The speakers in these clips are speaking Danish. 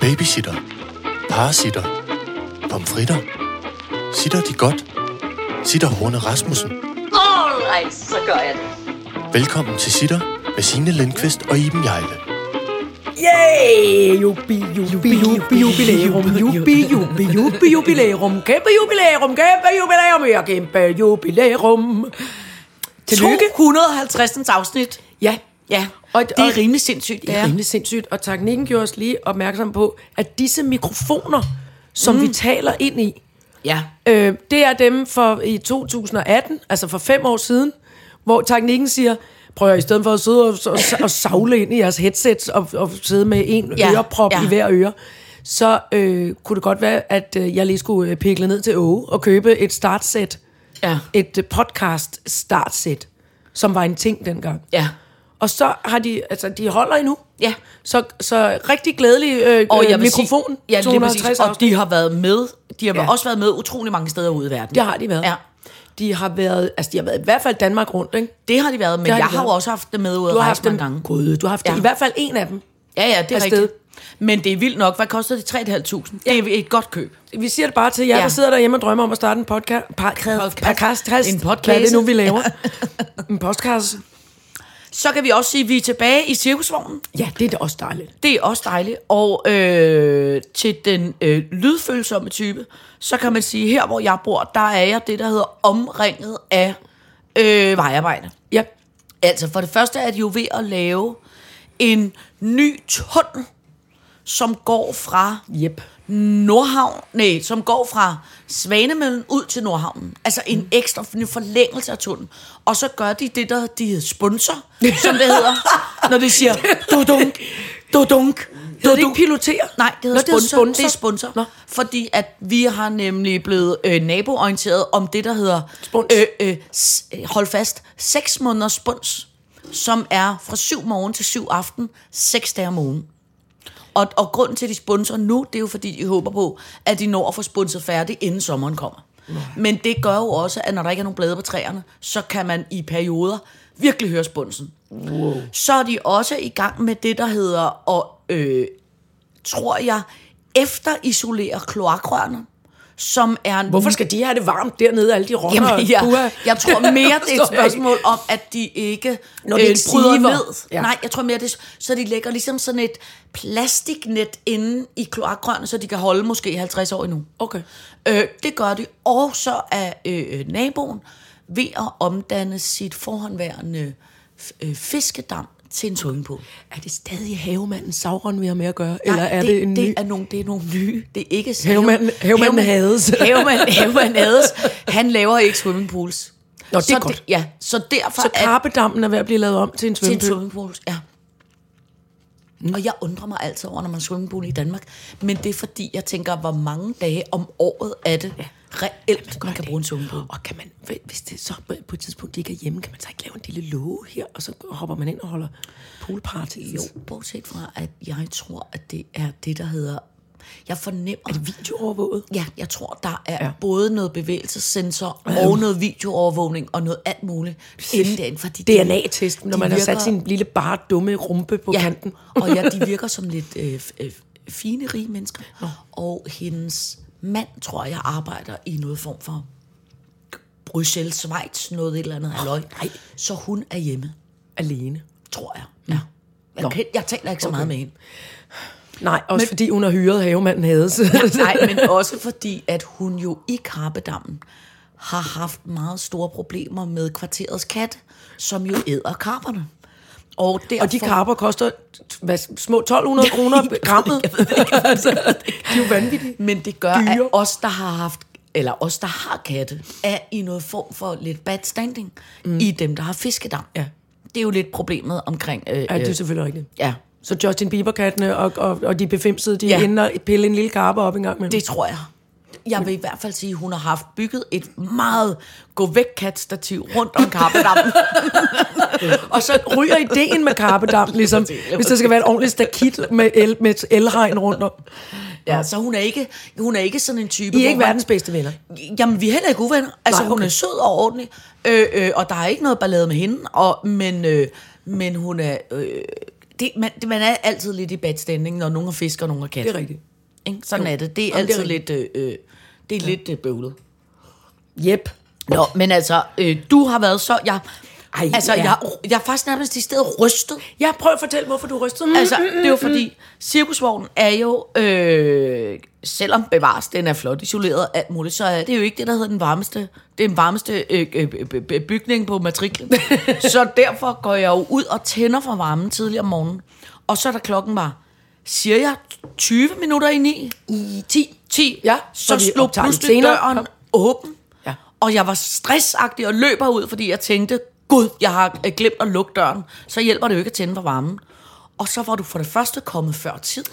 Babysitter. Parasitter. Pomfritter. Sitter de godt? Sitter Horne Rasmussen. Alright, så gør jeg det. Velkommen til Sitter med Signe Lindqvist og Iben Jejle. Yay! Jubi, jubi, jubi, jubilærum, jubi, jubi, jubi, jubilærum, kæmpe jubilærum, kæmpe jubilærum, ja, kæmpe jubilærum. Tillykke. 250. afsnit. Ja, Ja, Og- det er rimelig sindssygt. det er rimelig sindssygt, og teknikken gjorde os lige opmærksom på, at disse mikrofoner, som mm. vi taler ind i, Ja. øh, det er dem for i 2018, altså for fem år siden, hvor teknikken siger, prøv at i stedet for at sidde og, og, og savle ind i jeres headsets og, og sidde med en ja, øreprop ja. ja. i hver øre, så øh, kunne det godt være, at øh, jeg lige skulle øh, pikle ned til Åge og købe et startsæt, Ja. et øh, podcast startsæt, som var en ting dengang. Ja. Og så har de, altså de holder endnu. Ja. Så, så rigtig glædelig øh, Og jeg øh, mikrofon. Sige, ja, lige 250 præcis. Og de har været med. De har Ja. ja. også været med utrolig mange steder ude i verden. Det har de været. Ja. De har været, altså de har været i hvert fald Danmark rundt, ikke? Det har de været, men har de jeg har jo også haft det med ude Du har haft dem, mange gange. Gud, du har haft ja. Ja. i hvert fald en af dem. Ja, ja, det er afsted. rigtigt. Men det er vildt nok. Hvad koster det? 3.500? Det er et godt køb. Vi siger det bare til jer, ja. Ja. der sidder derhjemme og drømmer om at starte en podcast. podcast. podcast. En podcast. Hvad er det nu, vi laver? en podcast. Så kan vi også sige, at vi er tilbage i cirkusvognen. Ja, det er da også dejligt. Det er også dejligt. Og øh, til den øh, lydfølsomme type, så kan man sige, her hvor jeg bor, der er jeg det, der hedder omringet af øh, vejarbejde. Ja. Altså for det første er de jo ved at lave en ny tunnel, som går fra Yep. Nordhavn, nej, som går fra Svanemøllen ud til Nordhavnen. Altså en ekstra en forlængelse af tunnelen. Og så gør de det, der de hedder sponsor, som det hedder, når de siger dudunk, dudunk, Hedder det ikke pilotere? Nej, det hedder Nå, sponsor. sponsor. Det er sponsor. Nå. Fordi at vi har nemlig blevet øh, naboorienteret om det, der hedder... Spuns. Øh, øh, s- hold fast. 6 måneders spons, som er fra 7 morgen til 7 aften, 6 dage om ugen. Og, og grunden til, at de sponsor nu, det er jo fordi, de håber på, at de når at få sponset færdigt, inden sommeren kommer. Men det gør jo også, at når der ikke er nogen blade på træerne, så kan man i perioder virkelig høre sponsen. Wow. Så er de også i gang med det, der hedder, og øh, tror jeg, efter isolere kloakrørene, som er... Hvorfor skal de have det varmt dernede, alle de rotter? Jamen, jeg, jeg tror mere, det er et spørgsmål om, at de ikke, Når de ikke bryder siver. ned. Ja. Nej, jeg tror mere, det så de lægger ligesom sådan et plastiknet inde i kloakrørene, så de kan holde måske 50 år endnu. Okay. Øh, det gør de. Og så er øh, naboen ved at omdanne sit forhåndværende øh, fiskedam til en swimmingpool. Er det stadig havemanden Sauron, vi har med at gøre? Eller er det, det, en det ny? er nogle, det er nogle nye. Det er ikke... Havemanden- havemanden Hades. Havemanden, havemanden Hades. Han laver ikke swimmingpools. Nå, det er så godt. Det, ja, så derfor Så Karpedammen er ved at blive lavet om til en til en swimmingpool. Ja. Mm. Og jeg undrer mig altid over, når man swimmingpool i Danmark. Men det er fordi, jeg tænker, hvor mange dage om året er det ja. Reelt, man kan bruge en swimmingpool. Og kan man, hvis det så på et tidspunkt ikke er hjemme, kan man så ikke lave en lille låge her, og så hopper man ind og holder poolparty? Jo, bortset fra, at jeg tror, at det er det, der hedder... Jeg fornemmer... Er det videoovervåget? Ja, jeg tror, der er Ja. ja. både noget bevægelsessensor og noget videoovervågning og noget alt muligt inden derinde. Fordi DNA-test, når man har sat virker- sin lille bare dumme rumpe på ja, kanten. og ja, de virker som lidt øh, øh, fine, rige mennesker. Og hendes mand, tror jeg, arbejder i noget form for Bruxelles, Schweiz, noget et eller andet halløj. nej. Så hun er hjemme, Alene. tror jeg. Ja. Jeg, kan, jeg taler ikke så meget med hende. Nej, også men, fordi hun har hyret havemanden Hades. Nej, men også fordi, at hun jo i Karpedammen har haft meget store problemer med kvarterets kat, som jo æder karperne. Og, derfor, og de karper koster hvad, små 1200 kroner grammet. Jeg ved det altså, de er jo vanvittige. Men det gør, Dyre. at os, der har haft eller os, der har katte, er i noget form for lidt bad standing mm. i dem, der har fiskedam. Ja. Det er jo lidt problemet omkring... Øh, Ja, det er selvfølgelig rigtigt. ja, Så Justin Bieber-kattene og, og, og de befimsede, de ja. Er og pille en lille karpe op en gang med. det tror jeg. Jeg vil i hvert fald sige, at hun har haft bygget et meget gå væk stativ rundt om karpedammen. Og så ryger ideen med karpedam, ligesom, hvis der skal være et ordentligt stakit med, el, med et elhegn rundt om. ja, så hun er, ikke, hun er ikke sådan en type... I er ikke man- verdens bedste venner. Jamen, vi er heller ikke uvenner. Altså, Nej, hun okay. er sød og ordentlig, øh, øh, og der er ikke noget ballade med hende, og, men, øh, men hun er... Øh, det, man, det, man er altid lidt i bad standing, når nogen har fisk og nogen har kat. Det er rigtigt. Ikke? Sådan Jo. er det. Det er Jamen, det er altid lidt, øh, øh, det er ja. lidt øh, bøvlet. Yep. Nå, men altså, øh, du har været så... Jeg, Ej, altså, ja. jeg, jeg er faktisk nærmest i stedet rystet. Ja, prøv at fortælle, hvorfor du rystede. Mm, Altså, det er jo fordi, cirkusvognen er jo, øh, selvom bevares, den er flot isoleret og alt muligt, så er det jo ikke det, der hedder den varmeste, den varmeste øh, øh, øh, øh, bygning på matriklen. så derfor går jeg jo ud og tænder for varmen tidligere om morgenen. Og så er der klokken var, siger jeg, 20 minutter i 9? I 10. 10, Ja, så så slog pludselig senere. døren Kom. åben. Ja. Og jeg var stressagtig og løber ud, fordi jeg tænkte, gud, jeg har øh, glemt at lukke døren. Så hjælper det jo ikke at tænde for varmen. Og så var du for det første kommet før tid.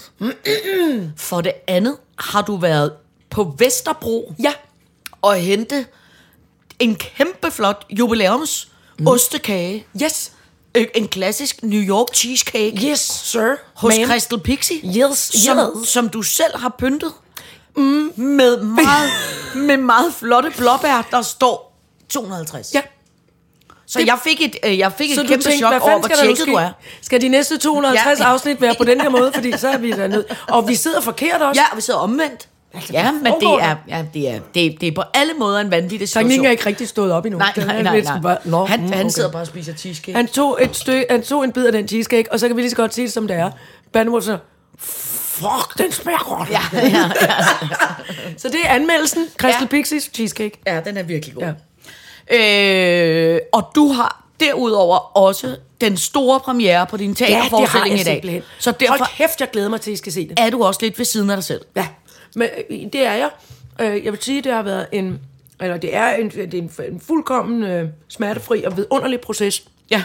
For det andet har du været på Vesterbro Ja. og hente en kæmpe flot jubilæums mm. ostekage. Yes. Øh, En klassisk New York cheesecake Yes, sir. hos ma'am. Crystal Pixie. Yes, som, yes. som du selv har pyntet. Mm, med, meget, med meget flotte blåbær, der står 250. Ja. Så jeg fik et, øh, jeg fik et kæmpe tænkte, chok over, hvor tjekket du er. Skal de næste 250 Ja. ja. afsnit være på den her måde? Fordi så er vi dernede. Og vi sidder forkert også. Ja, og vi sidder omvendt. Ja, men det er, ja, det, er, det, er, det er på alle måder en vanvittig situation. Teknikken er ikke rigtig stået op endnu. Nej, nej, nej. lidt nej. sådan bare, Nå, han, mm, han okay. sidder bare og spiser cheesecake. Han tog, et stykke, han tog en bid af den cheesecake, og så kan vi lige så godt sige det, som det er. Bandemor så, fuck, den smager godt. Ja, ja, ja, Så det er anmeldelsen. Crystal Ja. ja. Pixies cheesecake. ja, den er virkelig god. Ja. Øh, og du har derudover også den store premiere på din Ja, det har teaterforestilling jeg i dag. simpelthen. Så derfor Hold kæft, jeg glæder mig til, at I skal se det. er du også lidt ved siden af dig selv. Ja, men øh, det er jeg. Øh, Jeg vil sige, det har været en, eller det er en, det er en, en fuldkommen øh, smertefri og vidunderlig proces. Ja.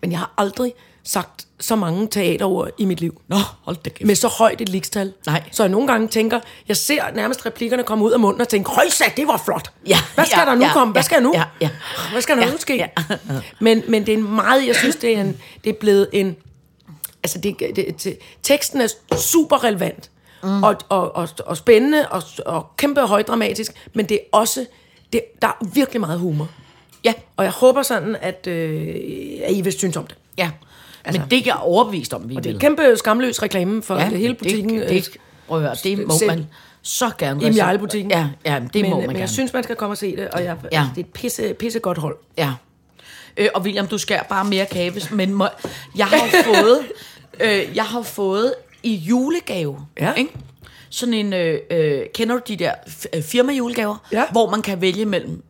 Men jeg har aldrig sagt så mange teaterord i mit liv. Nå, hold da kæft. Med så højt et likstal. Nej. Så jeg nogle gange tænker, jeg ser nærmest replikkerne komme ud af munden og tænker, hold sat, det var flot. Ja, Hvad skal ja, der nu ja, komme? Hvad ja, skal nu? ja, ja. Hvad skal der Ja, nu ske? ja. men, men det er en meget, jeg synes, det er, en, det er blevet en, altså det, det, det, teksten er super relevant. Mm. Og, og, og, og spændende og, og kæmpe højdramatisk, men det er også, det, der er virkelig meget humor. Ja, Og jeg håber sådan, at, øh, at I vil synes om det. ja. Altså, men det er jeg overbevist om, vi Og det er vil. kæmpe skamløs reklame for ja, det hele butikken. Det, øh, det, prøv at det må selv- man så gerne. I Jarl-butikken. Ja, ja, det men, må man men gerne. jeg synes, man skal komme og se det, og jeg, Ja. ja. det er et pisse, pisse godt hold. Ja. Øh, og William, du skærer bare mere kage, men må, jeg har fået, øh, jeg har fået i julegave, Ja. ikke? sådan en, øh, øh, kender du de der øh, firmajulegaver, Ja. hvor man kan vælge mellem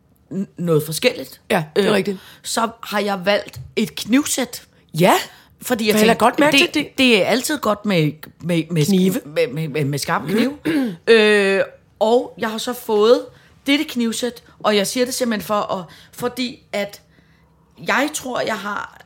noget forskelligt? Ja, det er rigtigt. Så har jeg valgt et knivsæt. Ja, Fordi jeg tænkte, godt mærke det, det. det er altid godt med, med, med Knive. med, med, med, med skarpe knive. øh, og jeg har så fået dette knivsæt, og jeg siger det simpelthen for, at, fordi at jeg tror, jeg har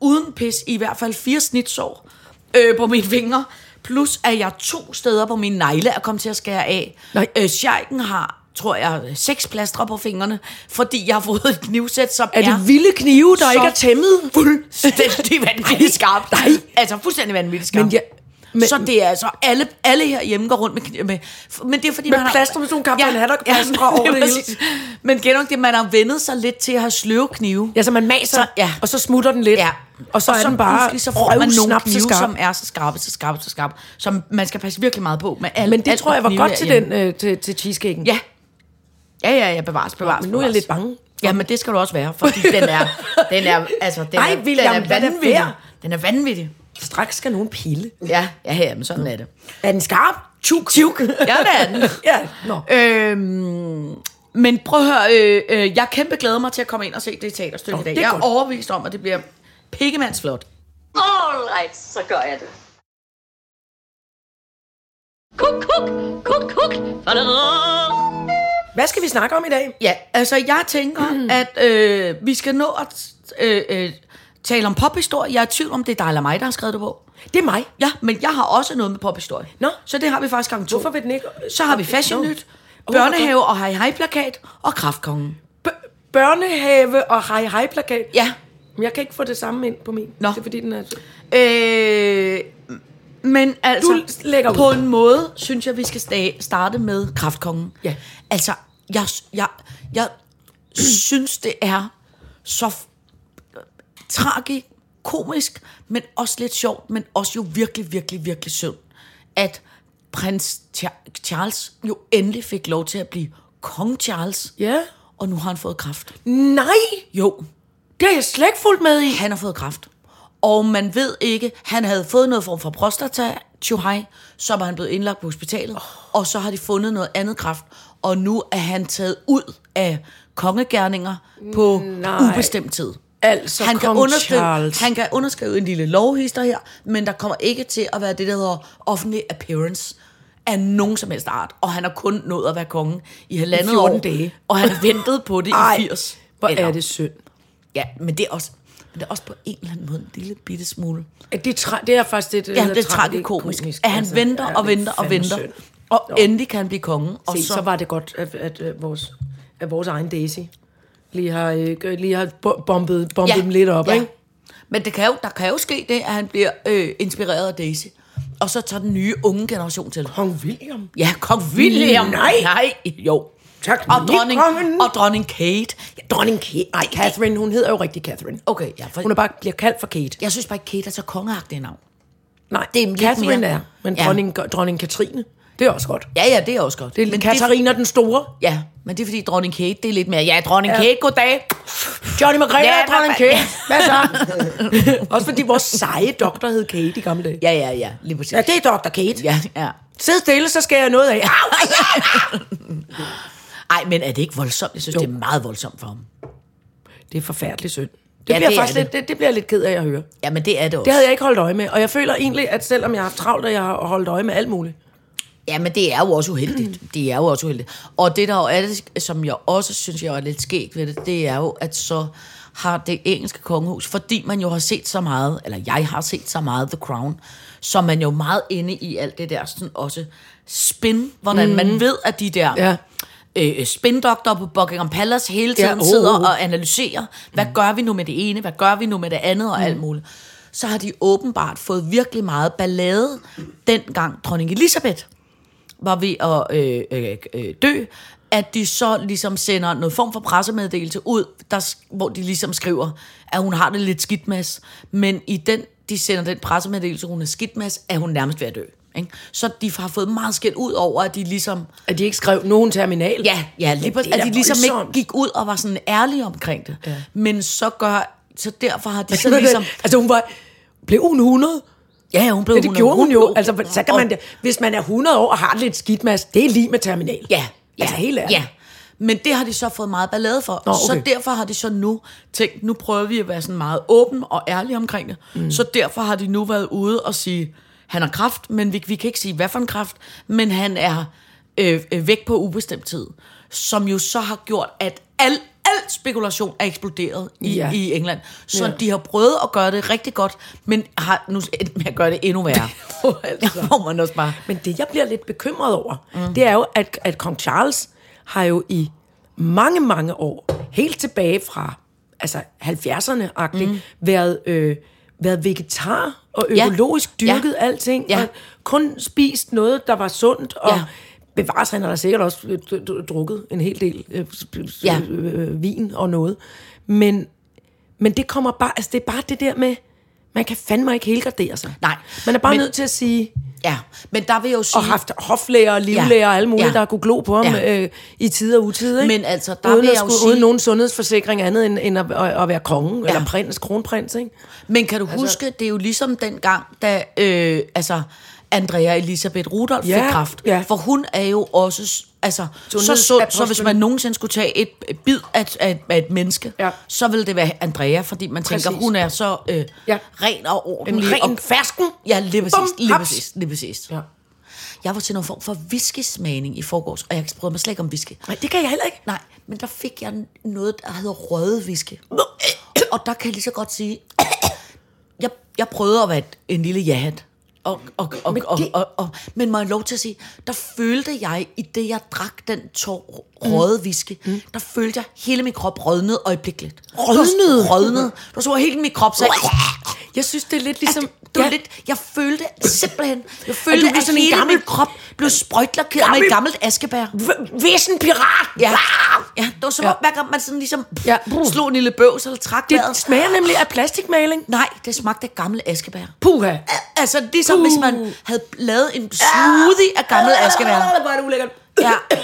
uden pis i hvert fald fire snitsår øh, på mine fingre, plus at jeg to steder på mine negle er kommet til at skære af. Nej. Øh, Sjejken har tror jeg, seks plastre på fingrene, fordi jeg har fået et knivsæt, som er det vilde knive, der ikke er tæmmet? fuldstændig vanvittigt skarpt. Nej. Altså fuldstændig vanvittigt skarpt. Men jeg- men- så det er altså, alle, alle herhjemme går rundt med, med men det er fordi, Med man har... plaster med sådan nogle Kaptajn Haddock-plastre over det hele. Men ikke det, man har vendet sig lidt til at have sløve knive. Ja, så man maser, Så- ja. og så smutter den lidt, Ja. og så er den bare så får man nogle knive, skarp. som er så skarpe, så skarpe, så skarpe, som man skal passe virkelig meget på med alle Men det alt tror jeg var godt til, den, øh, til, til cheesecaken. Ja. Ja, ja, ja, bevares, bevares. men nu er jeg bevares. lidt bange. Ja, men det skal du også være, fordi den er, den er, altså, den Ej, er, den er vanvittig. Den er vanvittig. Straks skal nogen pille. Ja, ja, ja, men sådan er det. Er den skarp? Tjuk. Tjuk. Ja, det er den. ja, nå. Øhm, men prøv at høre, øh, øh, jeg kæmpe glæder mig til at komme ind og se det teaterstykke Nå, i dag. det er Jeg er overbevist om, at det bliver pikkemandsflot. All right, så gør jeg det. Kuk, kuk, kuk, kuk. Hvad skal vi snakke om i dag? Ja, altså jeg tænker, mm. at øh, vi skal nå at øh, øh, tale om pophistorie. Jeg er i tvivl om, det er dig eller mig, der har skrevet det på. Det er mig. Ja, men jeg har også noget med pophistorie. Nå. Så det har vi faktisk gang to. Hvorfor vil den ikke... Så har vi Fashion. Nyt, børnehave og hej hej plakat og kraftkongen. B- børnehave og hej hej plakat. Ja, Men jeg kan ikke få det samme ind på min. Nå. Det er fordi, den er... Øh, men altså, Du lægger ud. på en måde, synes jeg, vi skal sta- starte med Kraftkongen. Ja. Altså, jeg, jeg, jeg synes, det er så f- komisk, men også lidt sjovt, men også jo virkelig, virkelig, virkelig synd, at prins Cha- Charles jo endelig fik lov til at blive kong Charles. Ja. Og nu har han fået kraft. Nej, Jo, det har jeg slet ikke fulgt med i. han har fået kraft. Og man ved ikke, han havde fået noget form for prostata Chuhai, så var han blevet indlagt på hospitalet, oh. og så har de fundet noget andet kraft, og nu er han taget ud af kongegærninger på Nej. ubestemt tid. Altså, han kan, underskrive, Charles. han kan underskrive en lille lovhister her, men der kommer ikke til at være det, der hedder offentlig appearance af nogen som helst art. Og han har kun nået at være konge i halvandet 14 år. dage. Og han har ventet på det Ej, i 80. Hvor Eller- er det synd. Ja, men det er også, men det er også på en eller anden måde en lille bitte smule. Det er, tra- det er faktisk det, der Ja, det er tragikomisk. At han altså, venter og venter og venter, og Nå. endelig kan han blive konge. Og Se, så, så var det godt, at, at, at, vores, at vores egen Daisy lige har, øh, lige har bo- bombet, bombet dem lidt op, ikke? Men det kan jo, der kan jo ske det, at han bliver øh, inspireret af Daisy. Og så tager den nye unge generation til. Kong William. Ja, kong William. Nej. Nej, jo. Tak, Og dronning, kongen. og dronning Kate. Ja, dronning Kate. Nej, Catherine, hun hedder jo rigtig Catherine. Okay, ja, for, Hun er bare, bliver kaldt for Kate. jeg synes bare ikke, Kate er så kongeagtig navn. Nej, det er Catherine mere- er, men Ja. dronning, dronning Katrine, det er også godt. Ja, ja, det er også godt. Det er men Katarina den Store. ja, men det er fordi dronning Kate, det er lidt mere, ja, dronning Ja. Kate, goddag. Johnny McGregor Ja, og dronning Kate. Hvad så? også fordi vores seje doktor hed Kate i gamle dage. Ja, ja, ja, lige præcis. Ja, det er Dr. Kate. ja, ja. Sid stille, så skal jeg noget af. Ej, men er det ikke voldsomt? Jeg synes, Jo. det er meget voldsomt for ham. Det er forfærdeligt synd. Det, Ja, bliver det er faktisk det. lidt, det, det bliver jeg lidt ked af at høre. Ja, men det er det også. Det havde jeg ikke holdt øje med, og jeg føler egentlig, at selvom jeg har haft travlt, at jeg har holdt øje med alt muligt. Ja, men det er jo også uheldigt. Det er jo også uheldigt. Og det der jo er det, som jeg også synes, jeg er lidt skægt ved det, det er jo, at så har det engelske kongehus, fordi man jo har set så meget, eller jeg har set så meget The Crown, så man jo meget inde i alt det der sådan også spin, hvordan mm. man ved, at de der Ja. øh, spindoktorer på Buckingham Palace hele tiden Ja, ja, oh, sidder oh. og analyserer, hvad mm. gør vi nu med det ene, hvad gør vi nu med det andet og mm. alt muligt. Så har de åbenbart fået virkelig meget ballade, dengang dronning Elisabeth var ved at øh, øh, øh, dø, at de så ligesom sender noget form for pressemeddelelse ud, der, hvor de ligesom skriver, at hun har det lidt skidt med, men i den, de sender den pressemeddelelse, hun er skidt med, er hun nærmest ved at dø. Ikke? Så de har fået meget skidt ud over, at de ligesom At de ikke skrev nogen terminal. Ja, ja lige er At de ligesom voldsomt. ikke gik ud og var sådan ærlige omkring det. Ja. Men så gør, så derfor har de så ligesom... altså hun var, blev hun 100? Ja, hun blev Ja, det 100. gjorde hun jo. Altså, så kan man, da- hvis man er 100 år og har lidt skidt med, det er lige med terminal. Ja, ja, Altså, helt ærligt. Ja. Men det har de så fået meget ballade for. Nå, Så okay. derfor har de så nu tænkt, nu prøver vi at være sådan meget åben og ærlige omkring det. Mm. Så derfor har de nu været ude og sige, han har kraft, men vi, vi kan ikke sige, hvad for en kraft, men han er øh, øh, væk på ubestemt tid. Som jo så har gjort, at al, al spekulation er eksploderet i, Ja. ja. i England. Så Ja. ja. de har prøvet at gøre det rigtig godt, men har nu endt med at gøre det endnu værre. altså. Hvor man også bare... Men det, jeg bliver lidt bekymret over, mm. det er jo, at, at kong Charles har jo i mange, mange år, helt tilbage fra altså 70'erne-agtigt, mm. været, øh, været vegetar og Ja. økologisk Ja. dyrket alting, Ja. og kun spist noget, der var sundt, og Ja. Bevares, han har da sikkert også øh, drukket en hel del øh, sp- Ja. øh, vin og noget. Men, men det kommer bare, altså det er bare det der med, man kan fandme ikke helgardere sig. Nej, Man er bare men- nødt til at sige, Ja, men der vil jeg jo sige... og haft hoflæger og livlæger Ja. og alle mulige, Ja. der kunne glo på ham Ja. øh, i tid og utid. Ikke? Men altså, der uden vil jeg jo sige- Uden nogen sundhedsforsikring andet end, end at, at, at være konge, ja. eller prins, kronprins. Ikke? Men kan du altså, huske, det er jo ligesom dengang, da øh, altså, Andrea Elisabeth Rudolph Ja, fik kraft. ja. For hun er jo også altså, så sund, så hvis man nogensinde skulle tage et bid af, af, af et menneske, Ja. så ville det være Andrea, fordi man Præcis. tænker, hun er så øh, Ja. ren og En ordentlig. ren og, fersken. Ja, lige præcis. Bum, lige haps. præcis, lige præcis. Ja. Jeg var til noget form for whiskysmagning i forgårs, og jeg bryder mig slet ikke om whisky. Nej, det kan jeg heller ikke. Nej, men der fik jeg noget, der hedder røde whisky. Og der kan jeg lige så godt sige, jeg, jeg prøvede at være en lille jahat. Og, og, og, Men og, det- og, og, men må jeg lov til at sige, der følte jeg, i det jeg drak den tår røde whisky, mm. der følte jeg hele min krop rødnede øjeblikkeligt. Rødnede? Rødnede. Der så hele min krop sagde, Jeg synes, det er lidt ligesom... At, du ja. lidt, jeg følte simpelthen, jeg følte, du at, at sådan en hele gammel- min krop blev sprøjtlakeret med et gammelt askebær. Væsen pirat! Ja, ja det var som Ja. om, hver gang man sådan ligesom Ja. slog en lille bøvs eller trak Det vejret. smager nemlig af plastikmaling. Nej, det smagte af gammel askebær. Puha. Altså, ligesom Puh. hvis man havde lavet en smoothie af gammel askebær. Hvor er det ulækkert. Ja.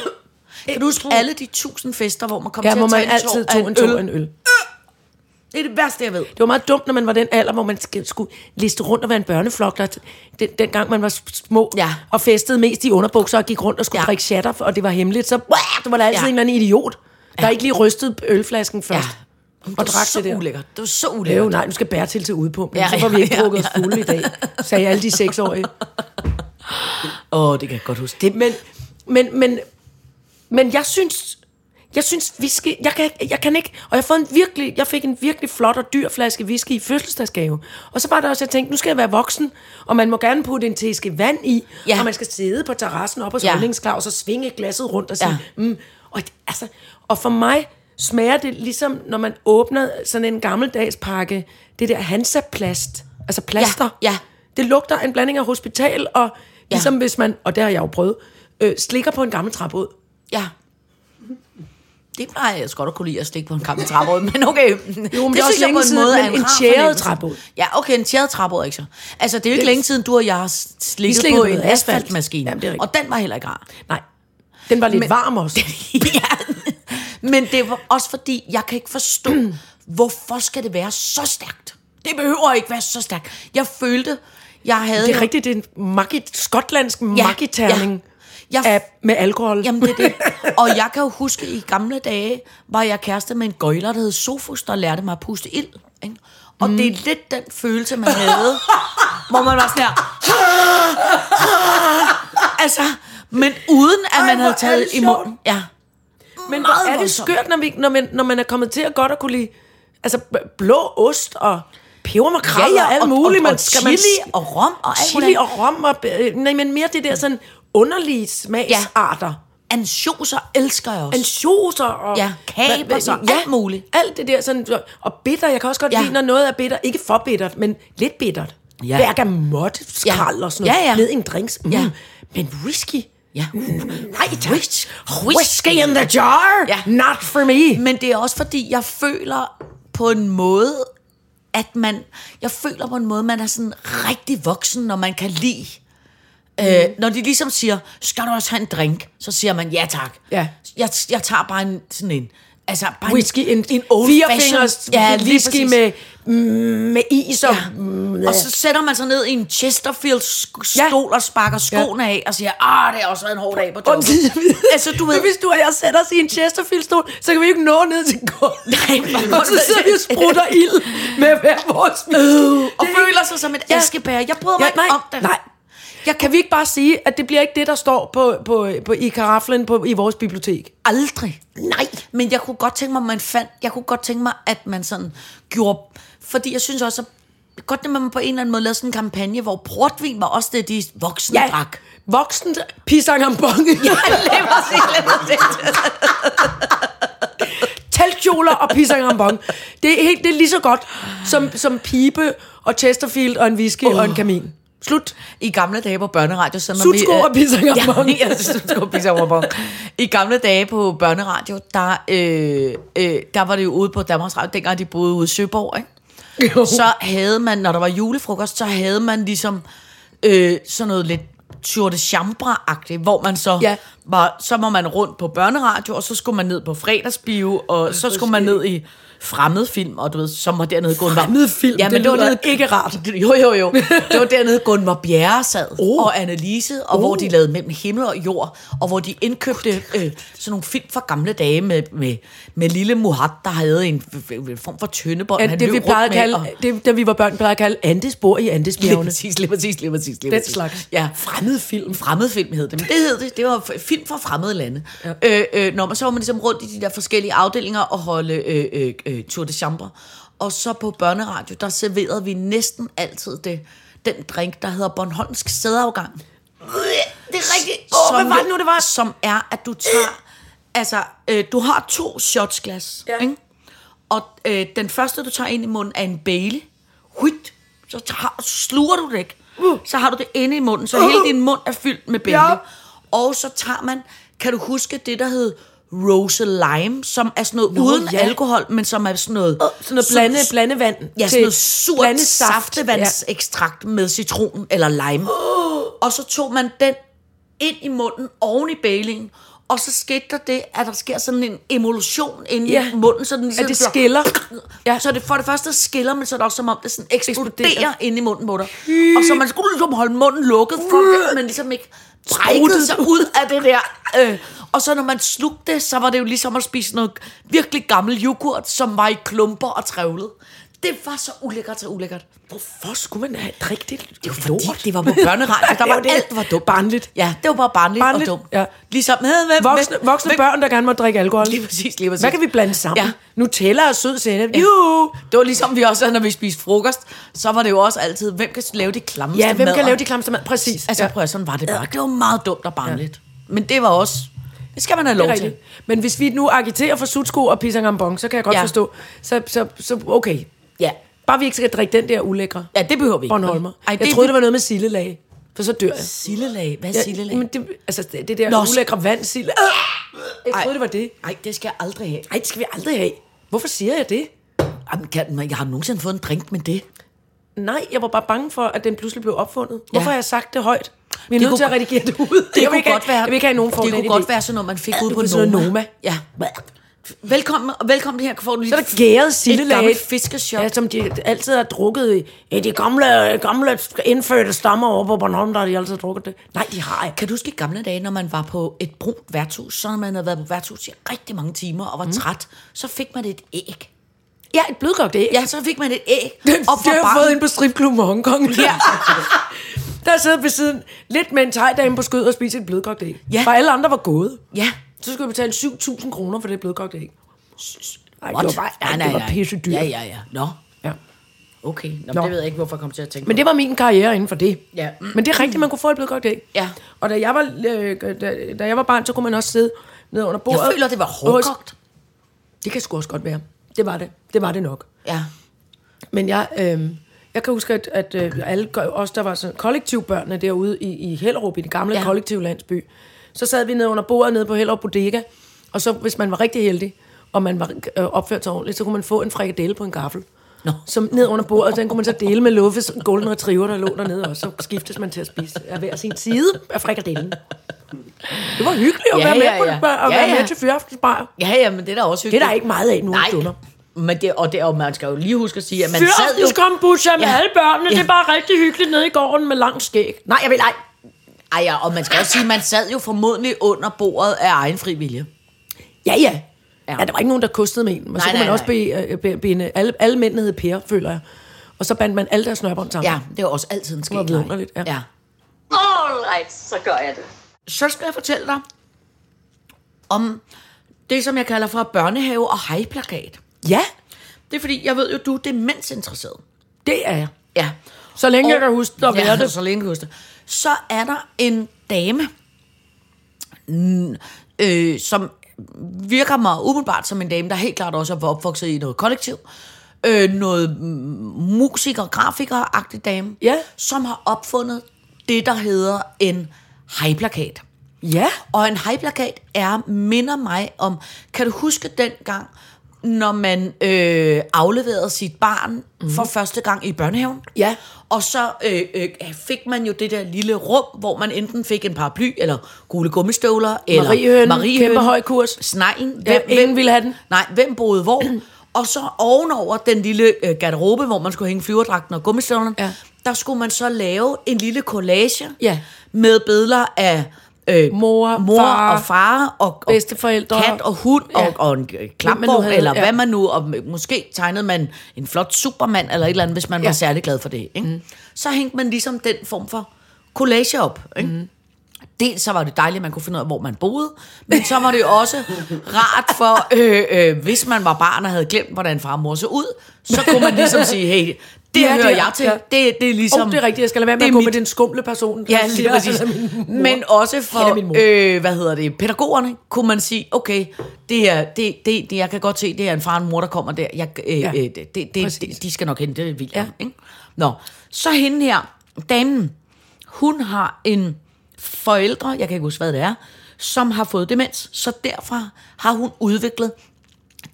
Kan du huske alle de tusind fester, hvor man kom Ja, til at tage en altid tår af tog en af en øl. Det er det værste, jeg ved. Det var meget dumt, når man var den alder, hvor man sk- skulle liste rundt og være en børneflok. Der, den, dengang man var små Ja. og festede mest i underbukser og gik rundt og skulle Ja. ja. drikke shatter, og det var hemmeligt, så det var der altid Ja. ja. en eller anden idiot, der ikke lige rystede ølflasken først. Det Og var drak det der. ulækkert. Det var så Jo, ulækkert. nej, nu skal Bertil til udpumpen, Ja, så får vi ikke ja, drukket ja. os fulde i dag, sagde alle de seksårige. Åh, oh, det kan jeg godt huske. Det, Men, men, men, men jeg synes, jeg synes whisky, jeg kan, jeg kan ikke, og jeg, fået en virkelig, jeg fik en virkelig flot og dyr flaske whisky i fødselsdagsgave. Og så var det også, jeg tænkte, nu skal jeg være voksen, og man må gerne putte en teske vand i, Ja. og man skal sidde på terrassen op hos Ja. holdningsklaus og svinge glasset rundt og sige, Ja. mm, og, altså, og for mig smager det ligesom, når man åbner sådan en gammeldags pakke, det der Hansa-plast, altså plaster. ja. Det lugter en blanding af hospital og ligesom Ja. hvis man, og det har jeg jo prøvet, øh, slikker på en gammel træbåd. ja. Det plejer jeg godt at kunne lide at stikke på en gammel træbåd, men okay. Jo, men det er også længe siden, men en tjæret træbåd. Ja, okay, en tjæret træbåd, ikke så. Altså, det er jo ikke Det- længe siden, du og jeg har slikket slikkede på en noget asfalt. asfaltmaskine. Jamen, det er rigtigt. og den var heller ikke rar. Nej, den var lidt men, varm også. ja. Men det var også fordi, jeg kan ikke forstå, hvorfor skal det være så stærkt? Det behøver ikke være så stærkt. Jeg følte, jeg havde... Det er rigtigt, det er en magi, skotlandsk Ja, magiterning ja. Jeg- af, med alkohol. Jamen, det er det. Og jeg kan jo huske, i gamle dage var jeg kæreste med en gøjler, der hed Sofus, der lærte mig at puste ild. Ikke? Og mm. det er lidt den følelse, man havde, hvor man var sådan her... altså, men uden at Ej, man hvor havde taget i munden. Ja. Men hvor er det skørt, når, vi, når, man, når man er kommet til at godt at kunne lide altså, blå ost og pebermakrel ja, ja, og alt og, muligt. Og, man og skal chili man, og rom og alt chili og rom. Og, øh, nej, men mere det der sådan underlige smagsarter. Ansjoser elsker jeg også. ansjoser og... Ja, kapers og alt muligt. alt det der sådan... Og bitter, jeg kan også godt Ja. ja. lide, når noget er bitter. Ikke for bittert, men lidt bittert. Ja. Ja. Bergamot, skrald Ja. og sådan noget. Ja, ja. Ned i en drinks. Mm. Ja. Men whisky... Ja. Nej, tak. Whis- Whisky in the jar? Ja. Not for me. Men det er også fordi, jeg føler på en måde, at man... Jeg føler på en måde, man er sådan rigtig voksen, når man kan lide... Mm. Øh, når de ligesom siger, skal du også have en drink? Så siger man, ja tak. Ja. Jeg, jeg tager bare en, sådan en... Altså, bare Whisky, en, en old fingers Ja, whisky med, med is og... Ja. Og så sætter man sig ned i en Chesterfield-stol Ja. og sparker skoene af og siger, ah, det har også været en hård dag på jobbet. altså, du ved... Hvis du og jeg sætter os i en Chesterfield-stol, så kan vi ikke nå ned til gulvet. Nej, og så sidder vi og sprutter ild med hver vores øh, og føler sig som et Ja. askebær. Jeg bryder mig Ja, ikke nej, om det. nej. Jeg kan vi ikke bare sige, at det bliver ikke det, der står på, på, på, i karaflen på, i vores bibliotek? Aldrig. Nej. Men jeg kunne godt tænke mig, at man fandt, jeg kunne godt tænke mig, at man sådan gjorde, fordi jeg synes også, at godt, at man på en eller anden måde lavede sådan en kampagne, hvor portvin var også det, de voksne Ja, drak. voksen pisangambong. Ja, det var det. teltkjoler og pisangambong. Det er, helt, det er lige så godt som, som pibe og Chesterfield og en whisky oh. og en kamin. Slut. I gamle dage på børneradio, så når Sutsko og pisangambong. Ja, ja sutsko og pisangambong. I gamle dage på børneradio, der, øh, øh, der var det jo ude på Danmarks Radio, dengang de boede ude i Søborg, ikke? Jo. så havde man, når der var julefrokost, så havde man ligesom øh, sådan noget lidt tour de chambre-agtigt, hvor man så Ja. var, så var man rundt på børneradio, og så skulle man ned på fredagsbio, og så skulle man ned i fremmedfilm, og du ved, som var dernede Gunvar. Fremmedfilm? Ja, men Det det, var lyder ikke rart. Jo, jo, jo. Det var dernede Gunvar Bjerre sad, Oh. og Annelise, og oh. hvor de lavede mellem himmel og jord, og hvor de indkøbte øh, sådan nogle film fra gamle dage med, med, med lille Muhat, der havde en, en form for tøndebånd, Ja, han det, vi plejede med, kalde, og- det, da vi var børn, plejede at kalde Andes bor i Lige Andesbjergene. præcis, lige præcis, lige præcis. Lige Den præcis. slags. Ja. Fremmed film. Fremmedfilm hed det. Men det hed det. Det var film fra fremmede lande. Ja. Øh, øh, når man så var man ligesom rundt i de der forskellige afdelinger og holde øh, øh, øh, tour de chambre. Og så på børneradio, der serverede vi næsten altid det, den drink, der hedder Bornholmsk sædeafgang. Det er rigtigt. Åh, hvad var det nu, det var? Som er, at du tager... Altså, øh, du har to shotsglas, Ja. ikke? Og øh, den første, du tager ind i munden, er en Bailey. Huit. så tager, sluger du det ikke. Så har du det inde i munden, så hele din mund er fyldt med bælge. Ja. Og så tager man, kan du huske det, der hed Rose Lime, som er sådan noget Nå, uden ja. alkohol, men som er sådan noget... Sådan noget blande, blandevand. Ja, sådan noget surt saftevandsekstrakt med citron eller lime. Og så tog man den ind i munden oven i bælingen, og så skete der det, at der sker sådan en emulsion inde Ja. i munden, så den ligesom At det skiller. Ja. Så det for det første skiller, men så er det også som om, det sådan eksploderer, Eksploderer. inde i munden på dig. Og så man skulle ligesom holde munden lukket, for at man ligesom ikke brækkede sig ud af det der. Øh, og så når man slugte det, så var det jo ligesom at spise noget virkelig gammel yoghurt, som var i klumper og trævlet. Det var så ulækkert, så ulækkert. Hvorfor skulle man have drikke det? Det var Fordi det var på børneradio, der var det. alt var dumt. Barnligt. Ja, det var bare barnligt, Barnligt, og dumt. ja. Ligesom, hvem, hvem, Voksne, voksne hvem- børn, der gerne må drikke alkohol. Lige præcis, lige præcis. Hvad kan vi blande sammen? Ja. Nutella og sød sennep. Ja. Juhu! Det var ligesom vi også, når vi spiste frokost, så var det jo også altid, hvem kan lave de klammeste Ja, hvem madder? kan lave de klamste mad? Præcis. Altså ja. prøv at sådan var det bare. Det var meget dumt og barnligt. Men det var også, det skal man have lov til. Men hvis vi nu agiterer for sutsko og pisangambong, så kan jeg godt Ja. ja. forstå. Så, så, så okay. Ja. Bare vi ikke skal drikke den der ulækre ja, det behøver vi ikke. Bornholmer. Ej, jeg troede, det var noget med sillelag. For så dør jeg. Sillelag. Hvad er Ja, sillelag? men det, altså, det, det der Nå, ulækre vand, sille. Jeg Ej. troede, det var det. Nej, det skal jeg aldrig have. Nej, det skal vi aldrig have. Hvorfor siger jeg det? Jamen, kan, jeg har nogensinde fået en drink med det. Nej, jeg var bare bange for, at den pludselig blev opfundet. Hvorfor Ja. har jeg sagt det højt? Vi er Det nødt til at redigere det ud. Det jeg kunne godt være. Jeg vil ikke have nogen Det form kunne godt være sådan noget, man fik ud det på Noma. Noma. Ja. Velkommen, velkommen her. Får du lige Så er der gæret sillelag. Et gammelt fiskeshop. Ja, som de altid har drukket i. Ja, de gamle, gamle indfødte stammer over på Bornholm, der har de altid drukket det. Nej, de har ikke. Kan du huske i gamle dage, når man var på et brunt værtshus, så når man havde været på værtshus i rigtig mange timer og var mm. træt, så fik man et æg. Ja, et blødkogt æg. Ja, så fik man et æg. Det og har jeg barn- fået ind på stripklubben i Hongkong. Ja. der sidder ved siden lidt med en tegdame på skød og spiser et blødkogt æg. Ja. For alle andre var gået. Ja. Så skulle jeg betale 7.000 kroner for det blødkogt æg. What? det var, bare, nej, det var pisse dyrt. Ja, ja, ja. Nå, Ja. okay. Nå, Nå. Det ved jeg ikke, hvorfor jeg kom til at tænke Men det var min karriere inden for det. Ja. Men det er rigtigt, man kunne få et blødkogt æg. Ja. Og da jeg var, øh, da, da jeg var barn, så kunne man også sidde ned under bordet. Jeg føler, det var hårdkogt. Det kan sgu også godt være. Det var det. Det var det nok. Ja. Men jeg, øh, jeg kan huske, at, at øh, alle os, der var sådan kollektivbørnene derude i, i Hellerup, i det gamle Ja. kollektivlandsby, så sad vi ned under bordet nede på Hellerup Bodega, og så hvis man var rigtig heldig, og man var øh, opført sig ordentligt, så kunne man få en frikadelle på en gaffel. Nå. Som ned under bordet, den kunne man så dele med Luffes Golden Retriever, der lå dernede, og så skiftes man til at spise af hver sin side af frikadellen. Det var hyggeligt at Ja, være med, ja, på, ja. at Ja, være ja. med til fyraftensbar. Ja, ja, men det er da også Det er hyggeligt. der ikke meget af nu Nej, stunder. men det, og, det, og man skal jo lige huske at sige, at man sad jo... Fyraftenskombucha med Ja. alle børnene, Ja. det er bare rigtig hyggeligt nede i gården med langt skæg. Nej, jeg vil ej. Ej, ja, og man skal også sige, at man sad jo formodentlig under bordet af egen fri vilje. Ja, ja. Ja. Ja. der var ikke nogen, der kostede med en. Men Nej, så kunne nej, man også nej. be, øh, be, binde, alle, alle mændene hed Per, føler jeg. Og så bandt man alle deres snørbånd sammen. Ja, det var også altid en skæg. var vidunderligt, ja. ja. All right, så gør jeg det. Så skal jeg fortælle dig om det, som jeg kalder for børnehave og hejplakat. ja, Det er fordi, jeg ved jo, du er demensinteresseret. det er jeg. Ja. Så længe jeg kan huske at være ja, det. så længe jeg kan huske det. Så er der en dame, øh, som virker mig umiddelbart som en dame, der helt klart også er opvokset i noget kollektiv. Øh, noget musiker, grafiker-agtig dame, Ja. som har opfundet det, der hedder en hejplakat. Ja. Og en hejplakat er, minder mig om, kan du huske dengang, når man øh, afleverede sit barn mm-hmm. for første gang i børnehaven? Ja. Og så øh, øh, fik man jo det der lille rum, hvor man enten fik en paraply, eller gule gummistøvler, eller Mariehønen, kæmpe høj kurs. Sneglen. Ja, ingen ville have den. Nej, hvem boede hvor? og så ovenover den lille øh, garderobe, hvor man skulle hænge flyverdragten og gummistøvlerne, Ja. der skulle man så lave en lille collage Ja. med billeder af øh, Mor, mor far, og far og, og bedsteforældre. kat og hund ja. Og, og en havde, eller ja. hvad man nu, og måske tegnede man en flot supermand, eller et eller andet, hvis man ja. var særlig glad for det. Ikke? Mm. Så hængte man ligesom den form for collage op. Ikke? Mm. Dels så var det dejligt, at man kunne finde ud af, hvor man boede, men så var det også rart for, øh, øh, hvis man var barn og havde glemt, hvordan far og mor så ud, så kunne man ligesom sige, hey, det Ja, det hører er- jeg til. ja. Det, det er ligesom... Oh, det er rigtigt, jeg skal lade være med det at gå mit- med den skumle person. Ja, lige præcis. Men også for, øh, hvad hedder det, pædagogerne, kunne man sige, okay, det er, det, det, det, jeg kan godt se, det er en far og en mor, der kommer der. Jeg, øh, Ja, øh, det, det, det, de skal nok hente William. Ja. Ikke? Nå, så hende her, damen, hun har en forældre, jeg kan ikke huske, hvad det er, som har fået demens. Så derfra har hun udviklet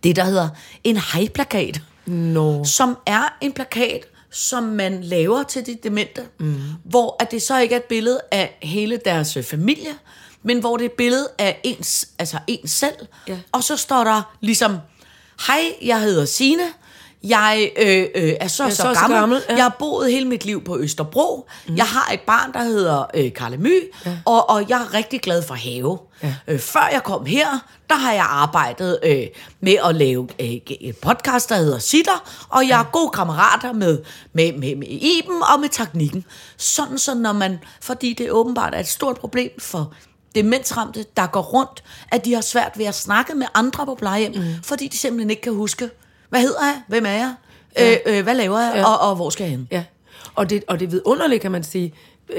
det, der hedder en hejplakat. Nå. Som er en plakat, som man laver til de demente, mm. hvor at det så ikke er et billede af hele deres øh, familie, men hvor det er et billede af ens, altså ens selv. Ja. Og så står der ligesom, hej, jeg hedder Sine, jeg øh, øh, er så, er så, så gammel. gammel, ja. Jeg har boet hele mit liv på Østerbro. Mm. Jeg har et barn, der hedder øh, Karle My, ja. og, og jeg er rigtig glad for have. Ja. Øh, før jeg kom her, der har jeg arbejdet øh, med at lave øh, et podcast, der hedder Sitter, og jeg er gode kammerater med, med, med, med Iben og med teknikken. Sådan så når man, fordi det åbenbart er et stort problem for demensramte, der går rundt, at de har svært ved at snakke med andre på plejehjem, mm. fordi de simpelthen ikke kan huske, hvad hedder jeg, hvem er jeg, ja. øh, øh, hvad laver jeg, Ja. ja. og, og hvor skal jeg hen? Ja. Og det, og det er vidunderligt, kan man sige,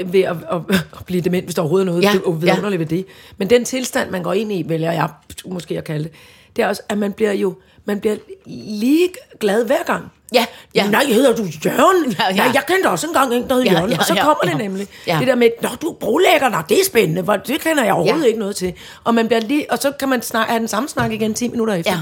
ved at, at, at blive dement, hvis der overhovedet er noget Ja, ja. vidunderligt ved det. Men den tilstand, man går ind i, vælger jeg måske at kalde det, det er også, at man bliver jo man bliver lige glad hver gang. Ja, ja. Nej, hedder du Jørgen? Ja, ja. Ja, jeg kendte også engang en, der hed Ja, Jørgen. ja, og så ja, kommer det ja. nemlig. Ja. Det der med, Nå, du er brolægger, Nå, det er spændende. Hvor, det kender jeg overhovedet Ja. ikke noget til. Og, man bliver lige, og så kan man snak, have den samme snak igen 10 minutter efter. Ja.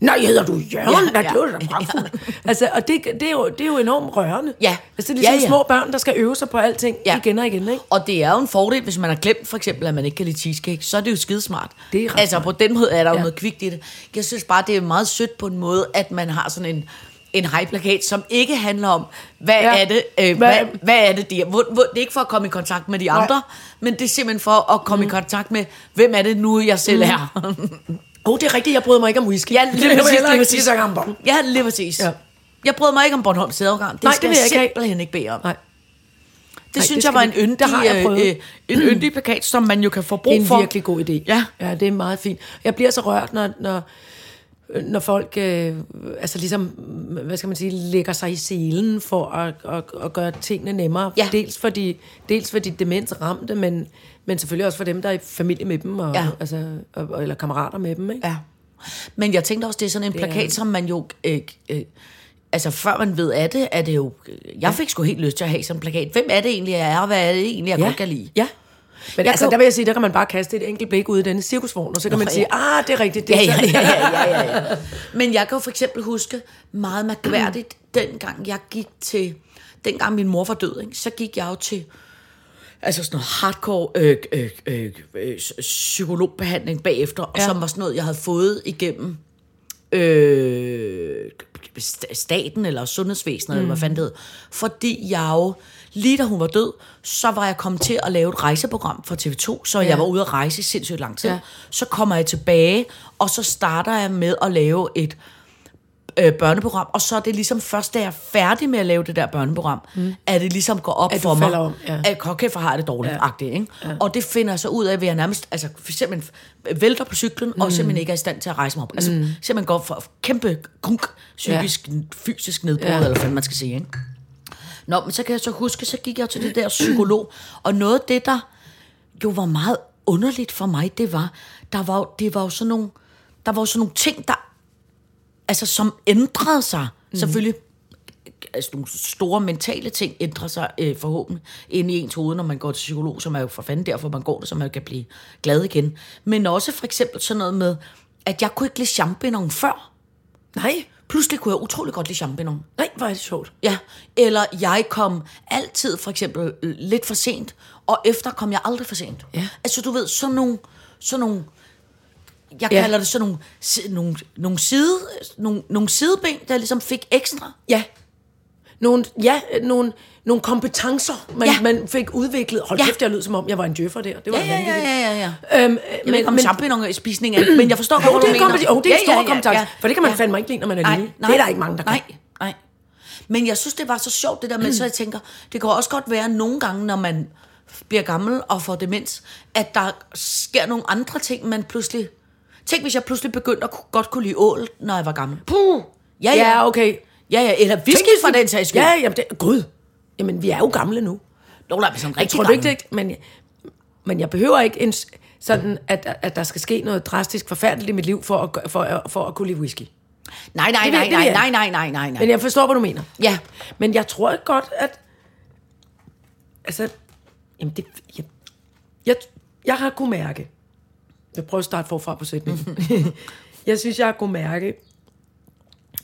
Nej, hedder du Jørgen? Ja, Ja, Nej, det var da pragtfuldt. Altså, og det, det, er jo, det er jo enormt rørende. Ja. Altså, det er ligesom Ja, ja. små børn, der skal øve sig på alting Ja. igen og igen, ikke? Og det er jo en fordel, hvis man har glemt for eksempel, at man ikke kan lide cheesecake, så er det jo skidesmart. Det er altså på den måde er der jo Ja. noget kvikt i det. Jeg synes bare, det er meget sødt på en måde, at man har sådan en en hejplakat, som ikke handler om, hvad ja. Er det, øh, Hvad- hvad, hvad er det, de er. Hvor, hvor, det er ikke for at komme i kontakt med de andre, men det er simpelthen for at komme mm. i kontakt med, hvem er det nu, jeg selv er. Oh, det er rigtigt, jeg bryder mig ikke om whisky. Ja, lige præcis, lige præcis. så ja, lige præcis. Ja. Jeg bryder mig ikke om Bornholms sædorgan. Det Nej, skal det vil jeg simpelthen ikke bede om. Nej, Det Nej, synes det jeg var en yndig, det har jeg øh, øh, en yndig plakat, som man jo kan få brug det er en for. virkelig god idé. Ja. ja, det er meget fint. Jeg bliver så rørt, når, når, når folk øh, altså ligesom, hvad skal man sige, lægger sig i selen for at, at, at gøre tingene nemmere. Ja. Dels, for de, dels for de demensramte, men, men selvfølgelig også for dem, der er i familie med dem, og, Ja. altså, og, eller kammerater med dem. Ikke? Ja. Men jeg tænkte også, det er sådan en Det er- plakat, som man jo... Øh, øh, altså, før man ved af det, er det jo... Jeg fik sgu helt lyst til at have sådan en plakat. Hvem er det egentlig, jeg er, og hvad er det egentlig, jeg ja. godt kan lide? Ja. Men Jeg altså, kan- der vil jeg sige, der kan man bare kaste et enkelt blik ud i denne cirkusvogn, og så kan Nå, man sige, ah, det er rigtigt. Det Ja, er ja, sådan." ja, ja, ja, ja, ja. Men jeg kan jo for eksempel huske meget mærkværdigt, dengang jeg gik til... Dengang min mor var død, ikke, så gik jeg jo til altså sådan noget hardcore øh, øh, øh, øh, psykologbehandling bagefter, og Ja. som var sådan noget, jeg havde fået igennem øh, st- staten eller sundhedsvæsenet, mm. eller hvad fanden det hed. Fordi jeg jo, lige da hun var død, så var jeg kommet til at lave et rejseprogram for TV2, så ja. jeg var ude at rejse sindssygt lang tid. Ja. Så kommer jeg tilbage, og så starter jeg med at lave et øh, børneprogram, og så er det ligesom først, da jeg er færdig med at lave det der børneprogram, mm. at det ligesom går op At for mig, om, ja. at okay, for har det dårligt, ja. agtigt, ikke? Ja. Og det finder jeg så ud af, ved at jeg nærmest, altså eksempel vælter på cyklen, mm. og simpelthen ikke er i stand til at rejse mig op. Altså mm. simpelthen går for kæmpe grunk, psykisk, ja. fysisk nedbrud, ja. Eller hvad man skal sige, ikke? Nå, men så kan jeg så huske, så gik jeg til det der psykolog, og noget af det, der jo var meget underligt for mig, det var, der var, det var jo sådan nogle, der var jo sådan nogle ting, der altså som ændrede sig. Mm. Selvfølgelig altså nogle store mentale ting ændrer sig øh, forhåbentlig ind i ens hoved, når man går til psykolog, som er jo for fanden derfor, man går det, så man kan blive glad igen. Men også for eksempel sådan noget med, at jeg kunne ikke lide champignon før. Nej, Pludselig kunne jeg utrolig godt lide champignon. nej, hvor er det sjovt. Ja, eller jeg kom altid for eksempel øh, lidt for sent, og efter kom jeg aldrig for sent. Ja. Altså du ved, sådan nogle, sådan nogle jeg Ja. kalder det sådan nogle, nogle, nogle, side, nogle, nogle sideben, der ligesom fik ekstra. Ja. Nogle, ja, nogle, nogle kompetencer, man, Ja. ja. man fik udviklet. Hold Ja. kæft, jeg lød som om, jeg var en djøffer der. Det var Ja, ja, ja, ja, ja, ja. Øhm, Jeg ved ikke, om champignon spisning er, men jeg forstår godt, hvad du er, mener. kompetence. Oh, det er en stor kompetence. For det kan man fandme ikke lide, når man er nej, lille. nej, det er der ikke mange, der nej, kan. Nej, Men jeg synes, det var så sjovt, det der med, så jeg tænker, det kan også godt være nogle gange, når man bliver gammel og får demens, at der sker nogle andre ting, man pludselig... Tænk, hvis jeg pludselig begyndte at godt kunne lide ål, når jeg var gammel. Puh. Ja, Ja, ja. okay. Ja, ja, eller whisky Tænk, for vi- den sags skyld. Ja, jamen det, gud. Jamen, vi er jo gamle nu. Af dem er sådan Jeg rigtig tror du ikke, det, men, men jeg behøver ikke en, sådan, at, at der skal ske noget drastisk forfærdeligt i mit liv, for at, for, at- for at kunne lide whisky. Nej, nej, Det nej, det nej, jeg. nej, nej, nej, nej, nej. Men jeg forstår, hvad du mener. Ja, Men jeg tror ikke godt, at... Altså, jamen det... Jeg, jeg, jeg har kunnet mærke... Jeg prøver at starte forfra på sætningen. jeg synes, jeg har kunnet mærke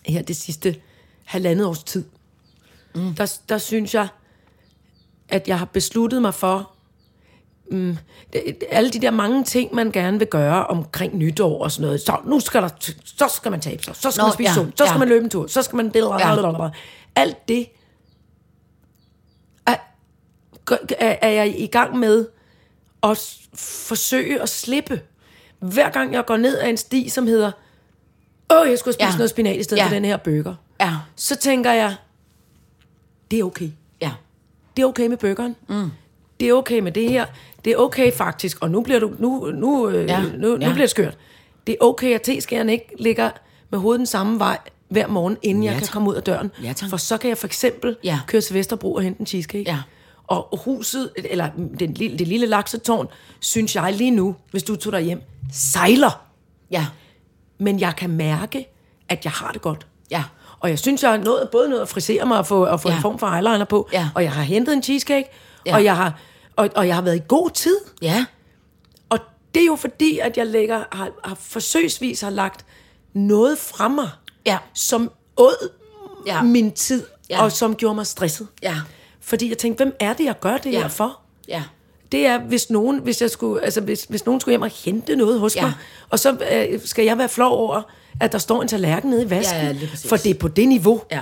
her det sidste halvandet års tid. Mm. Der, der synes jeg, at jeg har besluttet mig for... Mm, det, alle de der mange ting, man gerne vil gøre omkring nytår og sådan noget. Så nu skal, der, så skal man tabe sig, så skal Nå, man spise ja, sundt, så skal ja. man løbe en tur, så skal man... Ja. Alt det er, er, jeg i gang med at forsøge at slippe. Hver gang jeg går ned ad en sti, som hedder, åh, jeg skulle spise Ja. noget spinat i stedet Ja. for den her burger. ja, Så tænker jeg, det er okay. ja. Det er okay med burgeren. Mm. Det er okay med det her. Det er okay faktisk. Og nu bliver du nu nu øh, Ja. nu, nu Ja. bliver det skørt. Det er okay at teskæren ikke ligger med hovedet den samme vej hver morgen, inden Ja, jeg kan komme ud af døren. Ja, tak. For så kan jeg for eksempel Ja. køre til Vesterbro og hente en cheesecake. Ja. Og huset, eller den, lille- det lille laksetårn, synes jeg lige nu, hvis du tog dig hjem, sejler. Ja, Men jeg kan mærke, at jeg har det godt. ja, Og jeg synes, jeg har nået, både nået at frisere mig og få, og få Ja. en form for eyeliner på. Ja. Og jeg har hentet en cheesecake. Ja. Og, jeg har, og, og jeg har været i god tid. ja, Og det er jo fordi, at jeg lægger, har, har forsøgsvis har lagt noget fra mig, Ja. som åd Ja. min tid, ja. og som gjorde mig stresset. ja, Fordi jeg tænkte, hvem er det, jeg gør det Ja. her for? ja, Det er, hvis nogen, hvis jeg skulle, altså hvis, hvis nogen skulle hjem og hente noget hos Ja. mig, og så øh, skal jeg være flov over, at der står en tallerken nede i vasken. Ja, ja, for det er på det niveau. Ja.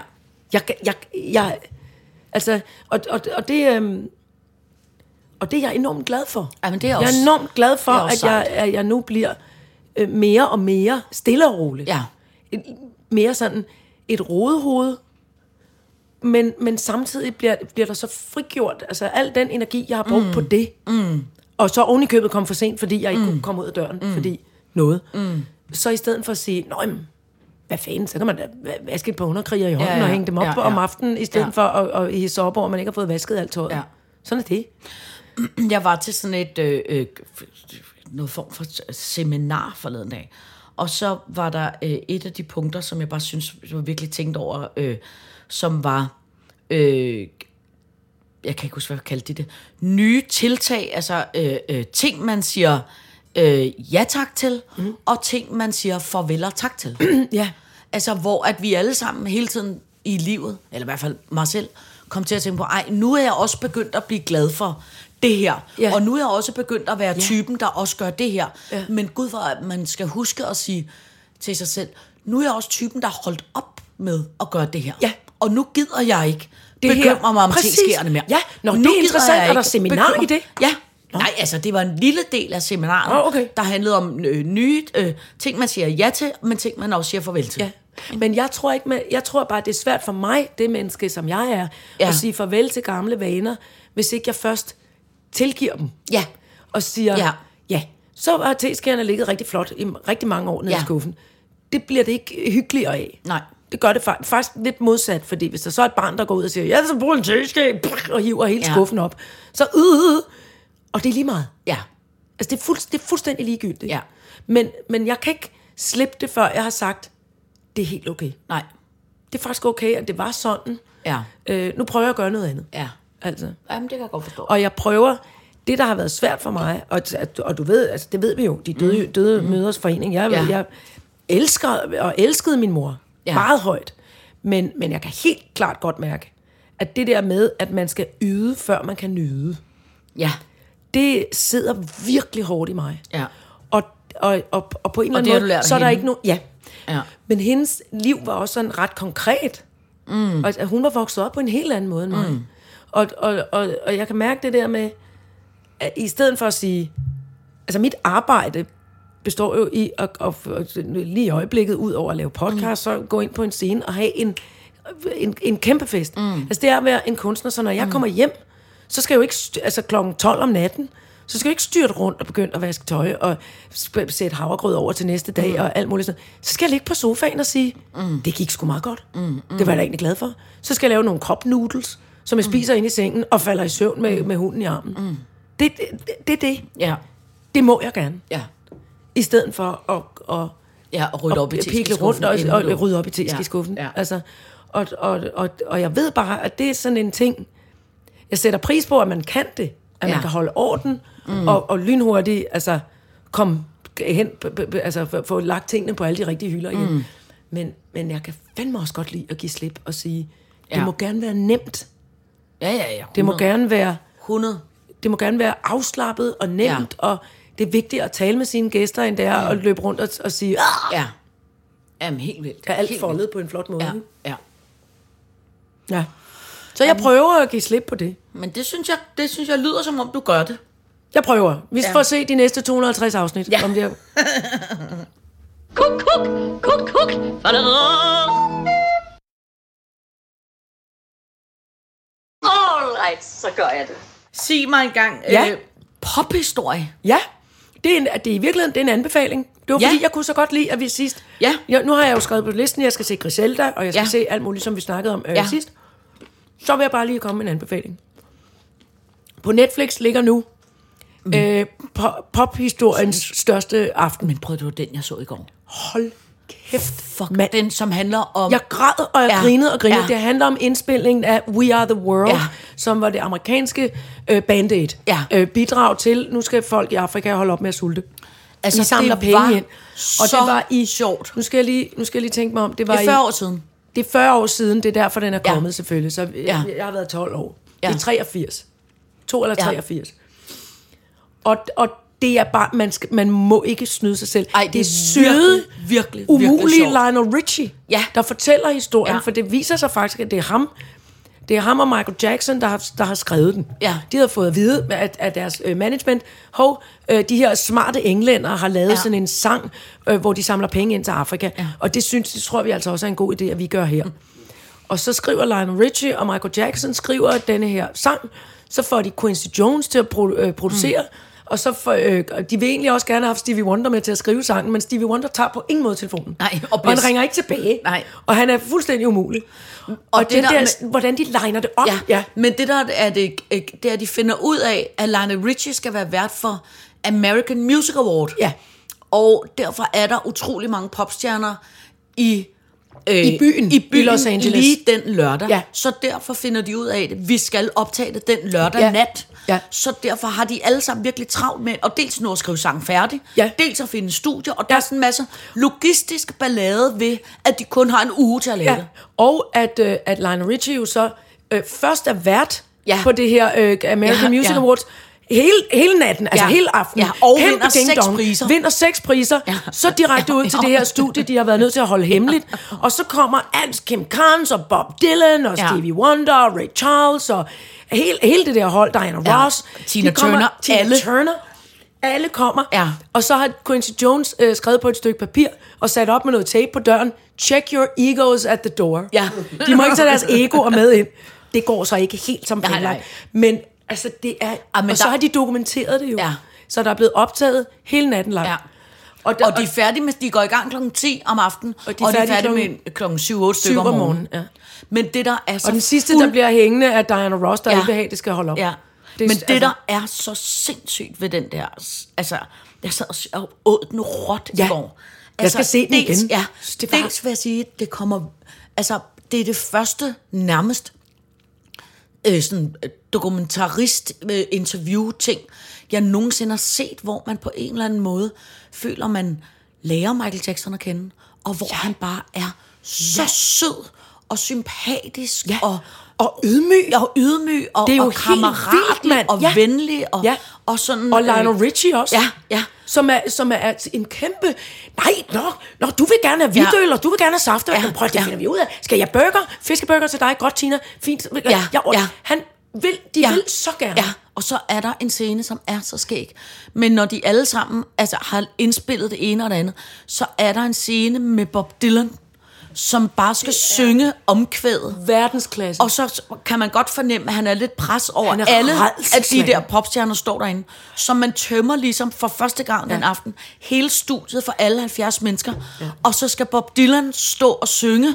Jeg, jeg, jeg, altså, og, og, og det, øhm, og det er jeg enormt glad for. Ja, men det er jeg også- er enormt glad for, at jeg, at jeg nu bliver øh, mere og mere stille og roligt. Ja. Et, mere sådan et rodehoved, men, men samtidig bliver, bliver der så frigjort, altså al den energi, jeg har brugt mm. på det, mm. og så oven i købet kom for sent, fordi jeg ikke mm. kunne komme ud af døren, mm. fordi noget. Mm. Så i stedet for at sige, nej, hvad fanden, så kan man da vaske et par underkriger i hånden Ja, ja, og hænge dem op Ja, ja, om aftenen, i stedet Ja. for at, at hisse op over, at man ikke har fået vasket alt tøjet. Ja. Sådan er det. Jeg var til sådan et øh, øh, noget form for seminar forleden dag. Og så var der øh, et af de punkter, som jeg bare synes, jeg var virkelig tænkt over, øh, som var, øh, jeg kan ikke huske, hvad jeg kaldte det, nye tiltag, altså øh, øh, ting, man siger øh, ja tak til, mm. og ting, man siger farvel og tak til. Ja. Altså, hvor at vi alle sammen hele tiden i livet, eller i hvert fald mig selv, kom til at tænke på, ej, nu er jeg også begyndt at blive glad for det her. Ja. Og nu er jeg også begyndt at være typen, der også gør det her. Ja. Men gud, hvor man skal huske at sige til sig selv, nu er jeg også typen, der holdt op med at gøre det her. Ja. Og nu gider jeg ikke Det her. bekymre mig om Præcis. mere. Ja. Nå, Nu det er interessant. jeg Er der seminar bekymre- i det? Ja. Nej, altså det var en lille del af seminaret, Åh, okay. der handlede om øh, nye øh, ting, man siger ja til, men ting, man også siger farvel til. Ja. Men jeg tror ikke, med, jeg tror bare, det er svært for mig, det menneske, som jeg er, Ja. at sige farvel til gamle vaner, hvis ikke jeg først tilgiver dem. Ja. Og siger, Ja. ja, ja så har teskærerne ligget rigtig flot i rigtig mange år nede Ja. i skuffen. Det bliver det ikke hyggeligere af. Nej. Det gør det fa- faktisk lidt modsat, fordi hvis der så er et barn, der går ud og siger, jeg skal bruge en teskæg, og hiver hele Ja. skuffen op, så øh, øh, og det er lige meget. Ja. Altså, det er, fuld, det er fuldstændig ligegyldigt. Ja. Men, men jeg kan ikke slippe det, før jeg har sagt, det er helt okay. Nej. Det er faktisk okay, at det var sådan. Ja. Øh, nu prøver jeg at gøre noget andet. Ja. Altså. Jamen, det kan jeg godt forstå. Og jeg prøver, det der har været svært for mig, og, og du ved, altså det ved vi jo, de døde, døde mm. møders forening, jeg, ja. jeg elsker og elskede min mor Ja. meget højt, men, men jeg kan helt klart godt mærke, at det der med, at man skal yde, før man kan nyde, Ja. det sidder virkelig hårdt i mig. Ja. Og, og, og, og på en eller anden måde, så er der hende? ikke nogen... Ja. Ja. Men hendes liv var også sådan ret konkret. Mm. Og hun var vokset op på en helt anden måde end mig. Mm. Og, og, og, og jeg kan mærke det der med, at i stedet for at sige... Altså mit arbejde består jo i at, at, at lige i øjeblikket, ud over at lave podcast, mm. så gå ind på en scene og have en, en, en kæmpe fest. Mm. Altså det er at være en kunstner, så når jeg kommer hjem, så skal jeg jo ikke, altså klokken 12 om natten, så skal jeg ikke styrte rundt og begynde at vaske tøj og sætte havregrød over til næste dag mm. og alt muligt sådan. Så skal jeg ligge på sofaen og sige, mm. det gik sgu meget godt. Mm. Mm. Det var jeg da egentlig glad for. Så skal jeg lave nogle crop noodles, som jeg spiser ind i sengen og falder i søvn med, med hunden i armen. Mm. Det er det, det, det, det. Ja. Det må jeg gerne Ja. I stedet for at, at Ja, og rydde op i pikle rundt og, og, og rydde op i teskeskuffen. Ja, Ja. Altså, og, og, og, og jeg ved bare, at det er sådan en ting, jeg sætter pris på, at man kan det. At Ja. man kan holde orden mm. og, og lynhurtigt altså, komme hen, altså få- lagt tingene på alle de rigtige hylder igen. Mm. Men, men jeg kan fandme også godt lide at give slip og sige, det Ja. må gerne være nemt. Ja, ja, ja. Det må 100. gerne være 100. det må gerne være afslappet og nemt, ja. og det er vigtigt at tale med sine gæster, end det er at løbe rundt og, og sige, "Ah, Ja. Jamen, helt vildt. er alt Helt foldet på en flot måde. vildt. Ja. Ja, ja. Så jeg prøver at give slip på det. Men det synes, jeg, det synes jeg lyder, som om du gør det. Jeg prøver. Vi Ja. får se de næste 250 afsnit. Ja. Om det er. Kuk, kuk, kuk, kuk. Alright, så gør jeg det. Sig mig engang, Ja. øh, pophistorie. Ja, det er, en, det er i virkeligheden det er en anbefaling. Det var Ja. fordi, jeg kunne så godt lide, at vi sidst... Ja. ja nu har jeg jo skrevet på listen, jeg skal se Griselda, og jeg skal Ja. se alt muligt, som vi snakkede om øh, Ja. sidst. Så vil jeg bare lige komme med en anbefaling. På Netflix ligger nu mm. øh, po- pophistoriens største aften. Men prøv, det var den, jeg så i går. Hold kæft, Fuck, mand. den, som handler om... Jeg græd, og jeg Ja. ja. grinede og grinede. Ja. Ja. Det handler om indspilningen af We Are The World, Ja. ja. som var det amerikanske øh, Band-Aid. Ja. Øh, bidrag til, nu skal folk i Afrika holde op med at sulte. Altså, I samler det penge ind. Og det var i... sjovt. Nu skal jeg lige, nu skal jeg lige tænke mig om. Det var Det er 40 i, år siden. Det er 40 år siden, det er derfor, den er Ja. kommet selvfølgelig. Så jeg, Ja. ja. jeg har været 12 år. Ja. Det er 83. 2 eller Ja. 83. Og, og det er bare, man, skal, man må ikke snyde sig selv. Ej, det er søde, virkelig, virkelig, virkelig umulige sjovt. Lionel Richie, Ja. der fortæller historien, Ja. for det viser sig faktisk, at det er ham, det er ham og Michael Jackson, der har, der har skrevet den. Ja. De har fået at vide at, at deres øh, management, hov, øh, de her smarte englænder har lavet ja. sådan en sang, øh, hvor de samler penge ind til Afrika. Ja. Og det synes, det tror vi altså også er en god idé, at vi gør her. Mm. Og så skriver Lionel Richie og Michael Jackson skriver denne her sang, så får de Quincy Jones til at produ- øh, producere, mm. Og så får, øh, og de vil egentlig også gerne have haft Stevie Wonder med til at skrive sangen, men Stevie Wonder tager på ingen måde telefonen. Nej, og obvious. han ringer ikke tilbage. Nej. Og han er fuldstændig umulig. Og, og det det der der, med- hvordan de legner det op. Ja, ja. Men det der er det, øh, det er, at de finder ud af, at Lionel Richie skal være vært for American Music Award. Ja. Og derfor er der utrolig mange popstjerner i øh, I byen, i, byen i Los Angeles. lige den lørdag. Ja. Så derfor finder de ud af det. Vi skal optage det den lørdag Ja. nat. Ja. Så derfor har de alle sammen virkelig travlt med at dels nå at skrive sangen færdig, Ja. dels at finde studie, og der Ja. er sådan en masse logistisk ballade ved, at de kun har en uge til at lave Ja, det. og at, øh, at Lionel Richie jo så øh, først er vært ja. på det her øh, American Ja, Music ja. Awards hele, hele natten, altså Ja. hele aftenen. Ja, og Kæmpe vinder seks priser. Vinder seks priser. Ja. Så direkte ud til det her studie, de har været nødt til at holde hemmeligt. Og så kommer Ans Kim Carnes og Bob Dylan og Ja. Stevie Wonder og Ray Charles og hele, hele det der hold, Diana Ja. Ross. Tina de kommer, Turner, Tina alle. Turner. Alle kommer. Ja. Og så har Quincy Jones øh, skrevet på et stykke papir og sat op med noget tape på døren. Check your egos at the door. Ja. De må ikke tage deres egoer med ind. Det går så ikke helt som planlagt. Men altså, det er... Ah, men og så der- har de dokumenteret det jo. Ja. Så der er blevet optaget hele natten lang. Ja. Og, der, Og de er færdige med, de går i gang klokken 10 om aftenen, og de er, og de er færdige med klokken 7-8 stykker om morgenen. morgenen. Ja. Men det der er så Og den sidste, fuld- der bliver hængende, er Diana Ross, der Ja. ikke vil have, det skal holde op. Ja. Det er- Men det, altså- der er så sindssygt ved den der... Altså, jeg sad og åd den råt i Ja. går. Jeg skal se den dels, igen. Ja, Det var- dels vil jeg sige, det kommer... Altså, det er det første nærmest øh, sådan øh, dokumentarist øh, interview ting, jeg nogensinde har set, hvor man på en eller anden måde føler, man lærer Michael Jackson at kende, og hvor ja. han bare er så ja. sød og sympatisk Ja. og Og ydmyg. og ydmyg og, Det er jo og helt kammeratlig vildt, mand. og Ja. venlig og, Ja. og sådan Og Lionel Richie også. Ja, ja. Som er, som er en kæmpe... Nej, nå, nå du vil gerne have hvidøl, Ja. og du vil gerne have saftøl. Ja, Ja. Prøv, det ja. finder vi ud af. Skal jeg burger? Fiskeburger til dig? Godt, Tina. Fint. Ja, jeg, ja. Han vil, de Ja. vil så gerne. Ja, og så er der en scene, som er så skæg. Men når de alle sammen altså, har indspillet det ene og det andet, så er der en scene med Bob Dylan, som bare skal synge omkvædet. Verdensklasse. Og så kan man godt fornemme, at han er lidt pres over er alle af de der popstjerner står derinde. Så man tømmer ligesom for første gang ja. den aften hele studiet for alle 70 mennesker. Ja. Og så skal Bob Dylan stå og synge.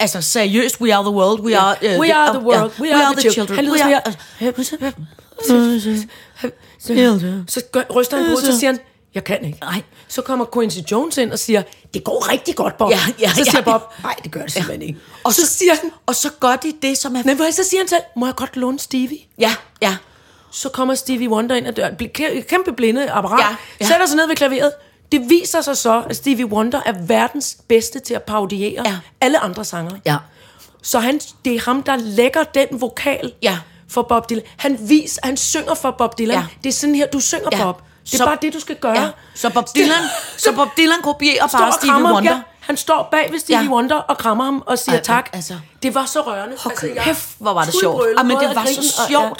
Altså seriøst, we are the world, we are... uh, We are the world, we are the children. Han lyder We sådan are- her. Så gør, ryster han på hovedet, så siger han, Jeg kan ikke. Nej. Så kommer Quincy Jones ind og siger, det går rigtig godt, Bob. Ja, ja, så siger ja. Bob, nej, det gør det simpelthen ikke. Og så, siger han, og så gør de det, som er... men så siger han selv, må jeg godt låne Stevie? Ja, ja. Så kommer Stevie Wonder ind ad døren, kæmpe blinde apparat, Ja, ja, ja. sætter sig ned ved klaveret. Det viser sig så, at Stevie Wonder er verdens bedste til at parodiere Ja. alle andre sanger. Ja. Så han, det er ham, der lægger den vokal Ja. for Bob Dylan. Han vis, han synger for Bob Dylan. Ja. Det er sådan her, du synger, Ja. Bob. Det er Så- bare det, du skal gøre. ja. Så Bob Dylan, så Bob Dylan kopierer bare Stevie krammer Wonder. Ja, han står bag ved Stevie Ja. Wonder og krammer ham og siger Ej, tak. altså- det var så rørende. Altså, Hold jeg kæft, hvor var det sjovt. Ah, men det var så og- ja.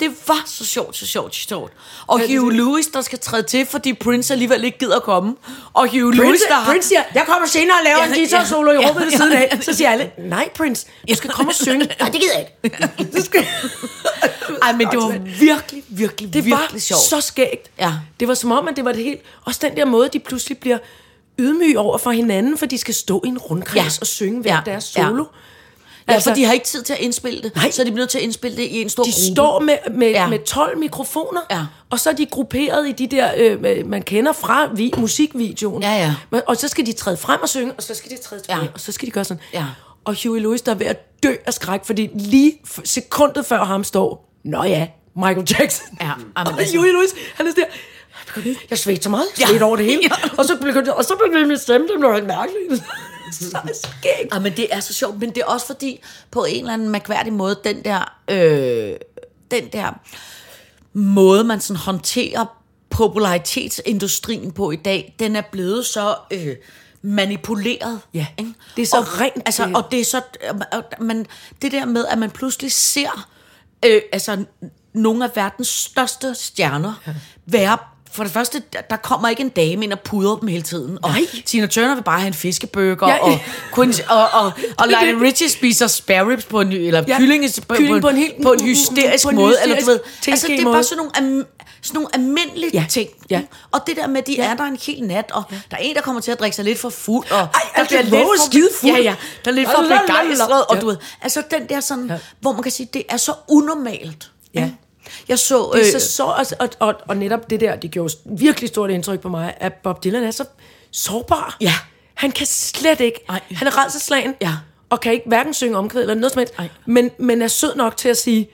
Det var så sjovt, så sjovt, så sjovt. Og Ja, det- Hugh Lewis, der skal træde til, fordi Prince alligevel ikke gider komme. Og Hugh Lewis, Prince, der har... Prince siger, jeg kommer senere og laver Ja, en guitar solo i ja, rummet ved ja, siden af. ja. Så siger alle, nej Prince, du skal komme og synge. Nej, det gider jeg ikke. Du skal... Ej, men det var virkelig, virkelig, Det var virkelig sjovt. så skægt. Ja. Det var som om, at det var det helt... Også den der måde, de pludselig bliver ydmyge over for hinanden, for de skal stå i en rundkreds Ja. og synge hver Ja. deres solo. Ja, Altså- for de har ikke tid til at indspille det, Nej. så de bliver nødt til at indspille det i en stor De gruppe. står med, med, Ja. ja. med 12 mikrofoner, Ja. og så er de grupperet i de der, øh, man kender fra vi, musikvideoen. Ja, ja. Men, og så skal de træde frem og synge, og så skal de træde tilbage, Ja. ja. og så skal de gøre sådan. Ja. Og Huey Lewis, der er ved at dø af skræk, fordi lige sekundet før ham står, nå ja, Michael Jackson. Ja, og jamen altså- Huey Lewis, han er der, jeg svedte så meget, jeg svedte Ja. over det hele, Ja. og så blev og så blev min stemme, det blev helt mærkeligt. så skægt. Ja, men det er så sjovt, men det er også fordi, på en eller anden mærkværdig måde, den der, øh, den der måde, man sådan håndterer popularitetsindustrien på i dag, den er blevet så øh, manipuleret. Ja, ikke? det er så og, rent, Altså, det- og det er så, man, det der med, at man pludselig ser, øh, altså, nogle af verdens største stjerner være for det første, der- kommer ikke en dame ind og pudrer dem hele tiden. Og Nej. Tina Turner vil bare have en fiskebøger, Ja. og, Quincy, og, og, og Lionel Richie spiser spare ribs på en, eller ja. Ja. kylling, på, Kylling på, på en helt- på en hysterisk på en måde. hysterisk, eller, du ved, altså, det er måde. bare sådan nogle, am, sådan nogle almindelige Ja. ting. Ja. Og det der med, de Ja. er der en hel nat, og der er en, der kommer til at drikke sig lidt for fuld, og Ej, der bliver lidt for skide fuld. Ja, ja, der er lidt for begejstret, og Ja. du ved, altså den der sådan, Ja. hvor man kan sige, det er så unormalt. Ja. Jeg så... Det er øh, så, så og, og, og, og netop det der, det gjorde virkelig stort indtryk på mig, at Bob Dylan er så sårbar. Ja. Han kan slet ikke. Nej. Han er rædselslagen. Ja. Og kan ikke hverken synge omkvæd eller noget som helst. Men, men er sød nok til at sige,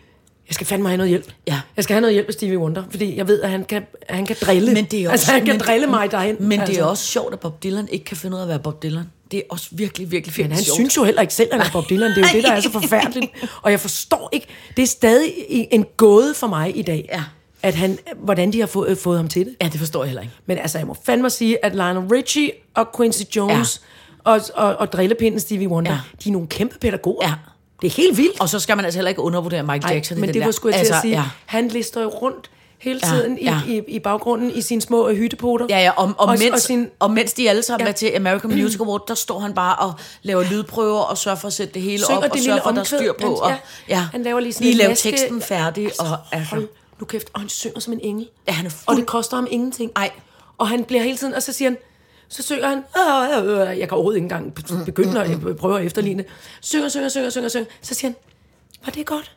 jeg skal fandme have noget hjælp. Ja. Jeg skal have noget hjælp af Stevie Wonder, fordi jeg ved, at han kan, han kan drille. Men det er også, altså, han kan men, drille mig derhen. Men altså. det er også sjovt, at Bob Dylan ikke kan finde ud af at være Bob Dylan. Det er også virkelig, virkelig, Men virkelig han sjovt. synes jo heller ikke selv, at han er Bob Dylan. Det er jo det, der er så forfærdeligt. Og jeg forstår ikke, det er stadig en gåde for mig i dag, Ja. at han, hvordan de har fået, fået ham til det. Ja, det forstår jeg heller ikke. Men altså, jeg må fandme sige, at Lionel Richie og Quincy Jones ja. og, og, og drillepinden Stevie Wonder, Ja. de er nogle kæmpe pædagoger. Ja. Det er helt vildt. Og så skal man altså heller ikke undervurdere Michael Ej, Jackson. men det der. var sgu jeg til altså, at sige. Ja. Han lister jo rundt hele Ja, tiden ja. i, i, i baggrunden i sine små hyttepoter. Ja, ja, og, og, og, mens, og, sin, og mens de alle sammen ja. Er til American Music Award, der står han bare og laver lydprøver og sørger for at sætte det hele Synger op, og det sørger for, at der er styr på. Han- Og, ja. ja. Han laver lige sådan lige en lave maske. teksten færdig. Og, altså, Hold nu kæft. Og han synger som en engel. Ja, han er Og fuld- det koster ham ingenting. Ej. Og han bliver hele tiden, og så siger han, så synger han, "Ah, øh, øh," jeg kan overhovedet ikke engang begynde, når jeg prøver at efterligne. Synger, synger, synger, synger, synger. Så siger han, var det godt?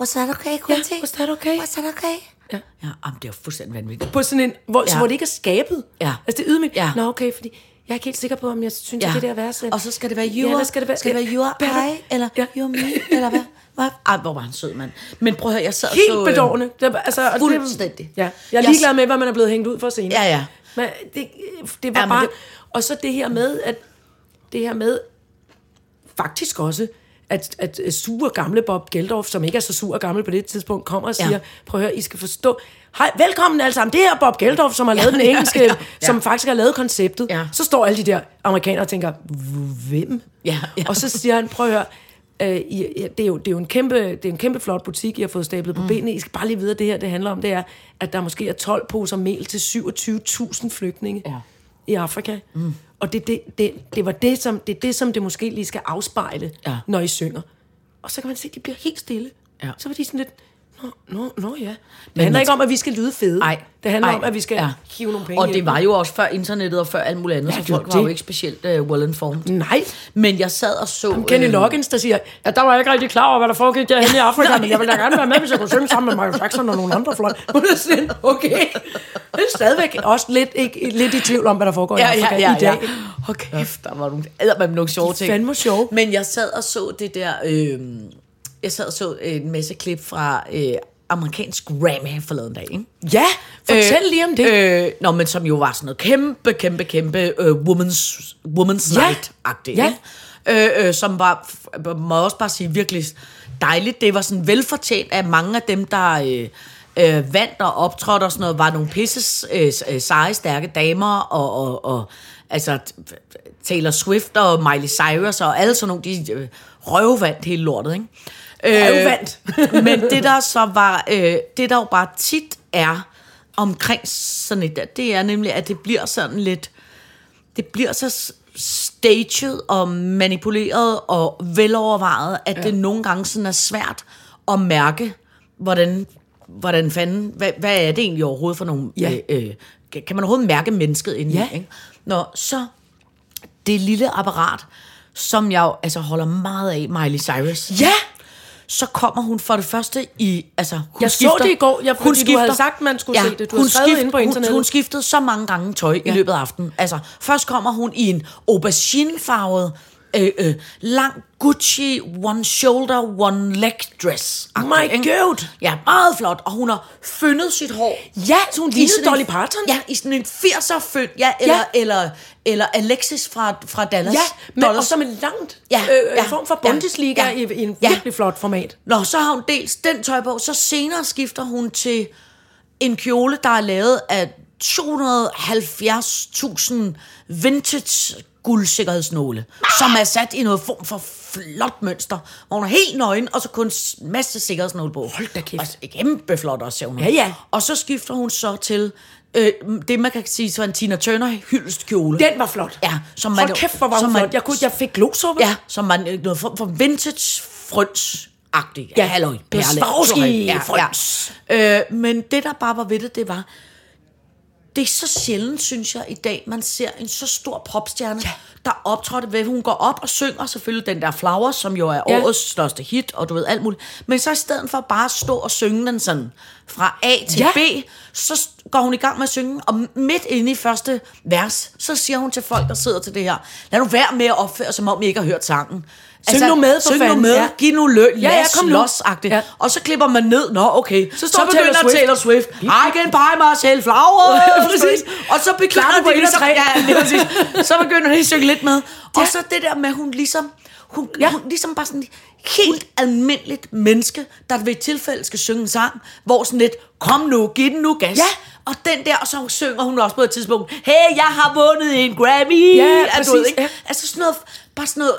Was that okay, Ja, was that okay? Was that okay? Ja. Ja, jamen, det er jo fuldstændig vanvittigt. På sådan en, hvor, ja. Ja. hvor det ikke er skabet. Ja. Altså det er ydmygt. Ja. Nå okay, fordi jeg er ikke helt sikker på, om jeg synes, ja. at det der vers. Og så skal det være you, Ja, der skal det være, skal det være you are better. I, eller Ja. you are me, eller hvad? hvad? Ej, hvor var han sød, mand. Men prøv at høre, jeg sad Helt så... øh, bedårende. Det, altså, Fuldstændig. Det, ja. Jeg er ligeglad med, hvad man er blevet hængt ud for senere. Ja, ja. Men det, det var Ja, bare... det- Og så det her med, at det her med faktisk også, at, at sure gamle Bob Geldorf, som ikke er så sur og gammel på det tidspunkt, kommer og Ja. siger, prøv at høre, I skal forstå, hej, velkommen alle sammen, det her er Bob Geldorf, som har lavet den engelske, ja, ja. som faktisk har lavet konceptet. Ja. Så står alle de der amerikanere og tænker, hvem? Ja, ja. Og så siger han, prøv at høre, øh, I, ja, det, er jo, det, er jo en kæmpe, det er en kæmpe flot butik, I har fået stablet på mm. benene. I skal bare lige vide, at det her det handler om, det er, at der måske er 12 poser mel til 27.000 flygtninge Ja. i Afrika. Mm. Og det, det, det, det, var det, som, det det, som det måske lige skal afspejle, Ja. når I synger. Og så kan man se, at de bliver helt stille. Ja. Så var de sådan lidt, Nå, nå ja. Det handler ikke om, at vi skal lyde fede. Nej. Det handler Ej, om, at vi skal ja. hive nogle penge Og det var jo også før internettet og før alt muligt andet, Ja, så det var folk jo ikke specielt uh, well informed. Nej. Men jeg sad og så... Kenny øh, Loggins, der siger, ja, der var jeg ikke rigtig klar over, hvad der foregik derhenne i Afrika, men jeg ville da gerne være med, hvis jeg kunne synge sammen med Michael Jackson og nogle andre sådan, okay. Det er stadigvæk også lidt, ikke, lidt i tvivl om, hvad der foregår Ja, i Afrika ja, ja, i dag. ja. Hold kæft, der var nogle, med nogle sjove ting. fandme sjove. Men jeg sad og så det der... Øh, jeg sad og så en masse klip fra øh, amerikansk Grammy forleden dag, ikke? Ja, fortæl lige om det. Øh, nå, men som jo var sådan noget kæmpe, kæmpe, kæmpe øh, woman's, woman's Ja. night-agtigt. Ja. ikke? Øh, øh, som var, må også bare sige, virkelig dejligt. Det var sådan velfortjent af mange af dem, der øh, øh, vandt og optrådte og sådan noget, var nogle pisses øh, øh, seje, stærke damer, og, og, og altså Taylor Swift og Miley Cyrus og alle sådan nogle, de øh, røvvandt hele lortet, ikke? Øh, men det der så var, øh, det der jo bare tit er omkring sådan et der, det er nemlig, at det bliver sådan lidt, det bliver så staged og manipuleret og velovervejet, at ja. det nogle gange sådan er svært at mærke, hvordan, hvordan fanden, hvad, hvad er det egentlig overhovedet for nogle, Ja. øh, øh, kan man overhovedet mærke mennesket indeni, Ja. ikke? Nå, så det lille apparat, som jeg altså holder meget af, Miley Cyrus Ja, så kommer hun for det første i... Altså, hun Jeg så det i går, ja, fordi du havde sagt, man skulle se det. Du havde skrevet inde på internettet. Hun, hun skiftede så mange gange tøj ja. i løbet af aftenen. Altså, først kommer hun i en auberginefarvet, øh, øh, lang Gucci, one shoulder, one leg dress. My God. Ja, meget flot. Og hun har fyndet sit hår. ja, så hun lignede Dolly Parton. Ja, i sådan en 80'er fynd. Ja, eller, Ja. ja. eller, eller Alexis fra, fra Dallas. Ja, men Dollars. også som en langt Ja, øh, ja, en form for ja, Bundesliga ja, i, i en ja. virkelig flot format. Nå, så har hun dels den tøj på, så senere skifter hun til en kjole, der er lavet af 270.000 vintage guldsikkerhedsnåle, som er sat i noget form for flot mønster, hvor hun er helt nøgen, og så kun en masse sikkerhedsnåle på. Hold da kæft. Og kæmpe flot også, hun. Ja, ja. Og så skifter hun så til øh, det, man kan sige, så en Tina Turner hyldest kjole. Den var flot. Ja, som Hold man- kæft, hvor var som man- flot. Jeg, kunne, jeg fik glosuppe. Ja, som man øh, noget form for vintage frøns agtig Ja, halløj. perle. Ja, ja. Øh, men det, der bare var ved det, det var, det er så sjældent, synes jeg, i dag, man ser en så stor popstjerne, ja. der optrådte ved, hun går op og synger selvfølgelig den der Flowers, som jo er Ja. årets største hit, og du ved alt muligt. Men så i stedet for bare at stå og synge den sådan fra A til Ja. B, så går hun i gang med at synge, og midt inde i første vers, så siger hun til folk, der sidder til det her, lad nu være med at opføre, som om I ikke har hørt sangen. Syng nu med, syng nu fanden, med, ja. giv nu løn, Ja, ja, kom los Ja. Og så klipper man ned, nå okay, så, så Taylor begynder Swift. Taylor Swift, I can buy myself flowers. Præcis. Og så begynder det 1 og ja, præcis. så begynder det at synge lidt med. Og Ja. så det der med, hun ligesom, hun, Ja. hun ligesom bare sådan helt almindeligt menneske, der ved et tilfælde skal synge en sang, hvor sådan lidt, kom nu, giv den nu gas. Ja. Og den der, og så synger hun også på et tidspunkt, hey, jeg har vundet en Grammy. Ja, Er du ved, præcis, ikke? ja. Altså sådan noget, bare sådan noget,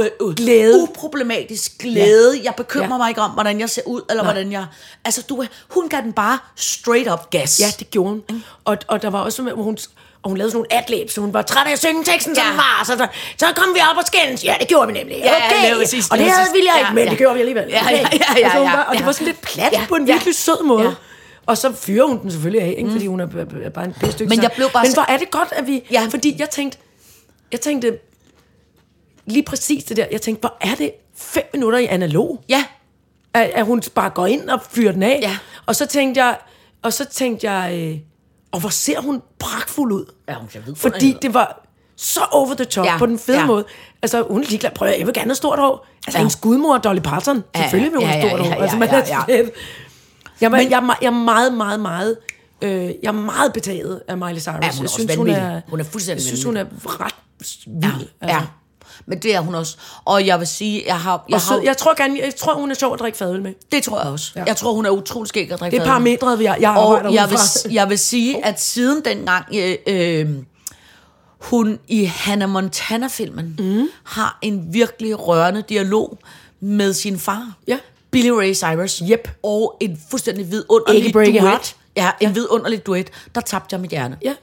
øh, øh, Glæde. uproblematisk glæde. Jeg bekymrer Ja. ja. mig ikke om, hvordan jeg ser ud, eller Nej. hvordan jeg... Altså, du, hun gav den bare straight up gas. Ja, det gjorde hun. Og, og der var også, hvor hun, og hun lavede sådan nogle adlibs, så hun var træt af at synge teksten, som Ja. den var. Så, der, så kom vi op og skændes. Ja, det gjorde vi nemlig. Ja, okay. lige præcis, og det havde Ja, ikke, men ja. det gjorde vi alligevel. Ja, Okay. ja, ja, ja, hun ja, var, og det ja. var sådan lidt plat Ja, på en ja. virkelig sød måde. Ja. Og så fyrer hun den selvfølgelig af, ikke? fordi hun er, bare en bedste Men jeg blev bare Men så- hvor er det godt, at vi... Ja. Fordi jeg tænkte, jeg tænkte lige præcis det der. Jeg tænkte, hvor er det fem minutter i analog? Ja, at, at hun bare går ind og fyrer den af. Ja. Og så tænkte jeg, og så tænkte jeg, øh, og hvor ser hun pragtfuld ud. Ja, hun ser Fordi det var så over the top ja. På den fede ja. måde. Altså, hun er ligeglad. Prøv at, jeg vil gerne have stort hår. Altså, ja. Hendes gudmor, Dolly Parton. Ja, Selvfølgelig vil hun ja, have stort ja, hår. ja, Altså, man ja, ja. Jeg, er, jeg, er, me- jeg er meget, meget, meget... Øh, jeg er meget betaget af Miley Cyrus. Ja, hun er jeg synes, hun er, Hun er fuldstændig Jeg synes, hun er ret vild. ja, ja. Men det er hun også. Og jeg vil sige, jeg har... Jeg Og har. Jeg tror, gerne, jeg tror, hun er sjov at drikke fadøl med. det tror jeg også. Ja. Jeg tror, hun er utrolig skæg at drikke Det er parametret, jeg, jeg arbejder Og jeg vil, jeg vil sige, at siden dengang øh, øh, hun i Hannah Montana-filmen mm. har en virkelig rørende dialog med sin far. Ja. Billy Ray Cyrus. Yep. Og en fuldstændig vidunderlig duet. heart. Ja, en ja. vidunderlig duet. Der tabte jeg mit hjerne. Ja.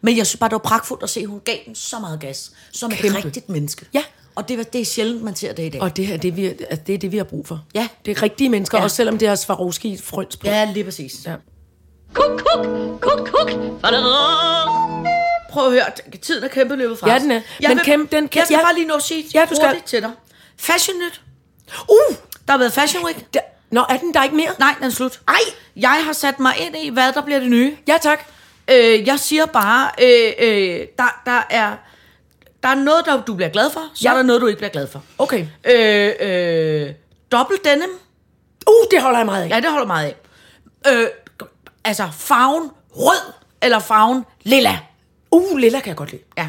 Men jeg synes bare, det var pragtfuldt at se, at hun gav den så meget gas. Som Kæmpe. et rigtigt menneske. Ja. Og det, var- det er sjældent, man ser det i dag. Og det er det, vi, altså, det er det, vi har brug for. Ja. Det er rigtige mennesker, Ja. også selvom det har Swarovski frøns på. ja, lige præcis. Ja. Kuk, kuk, kuk, kuk. Prøv at høre, tiden er kæmpe løbet fra Ja, den er. Jeg, Men vil, kæmpe- den kan- jeg skal ja. bare lige nå at sige Ja, du skal. til dig. Fashion Nyt. Uh, der har været Fashion Week. Der, nå, er den der ikke mere? Nej, den er slut. Ej, jeg har sat mig ind i, hvad der bliver det nye. Ja, tak. Øh, jeg siger bare, øh, øh, der, der er... Der er noget, der du bliver glad for, så Ja. er der noget, du ikke bliver glad for. Okay. Øh, øh, dobbelt denim. Uh, det holder jeg meget af. Ja, det holder jeg meget af. Øh, altså, farven rød eller farven lilla. Uh, lilla kan jeg godt lide. Ja.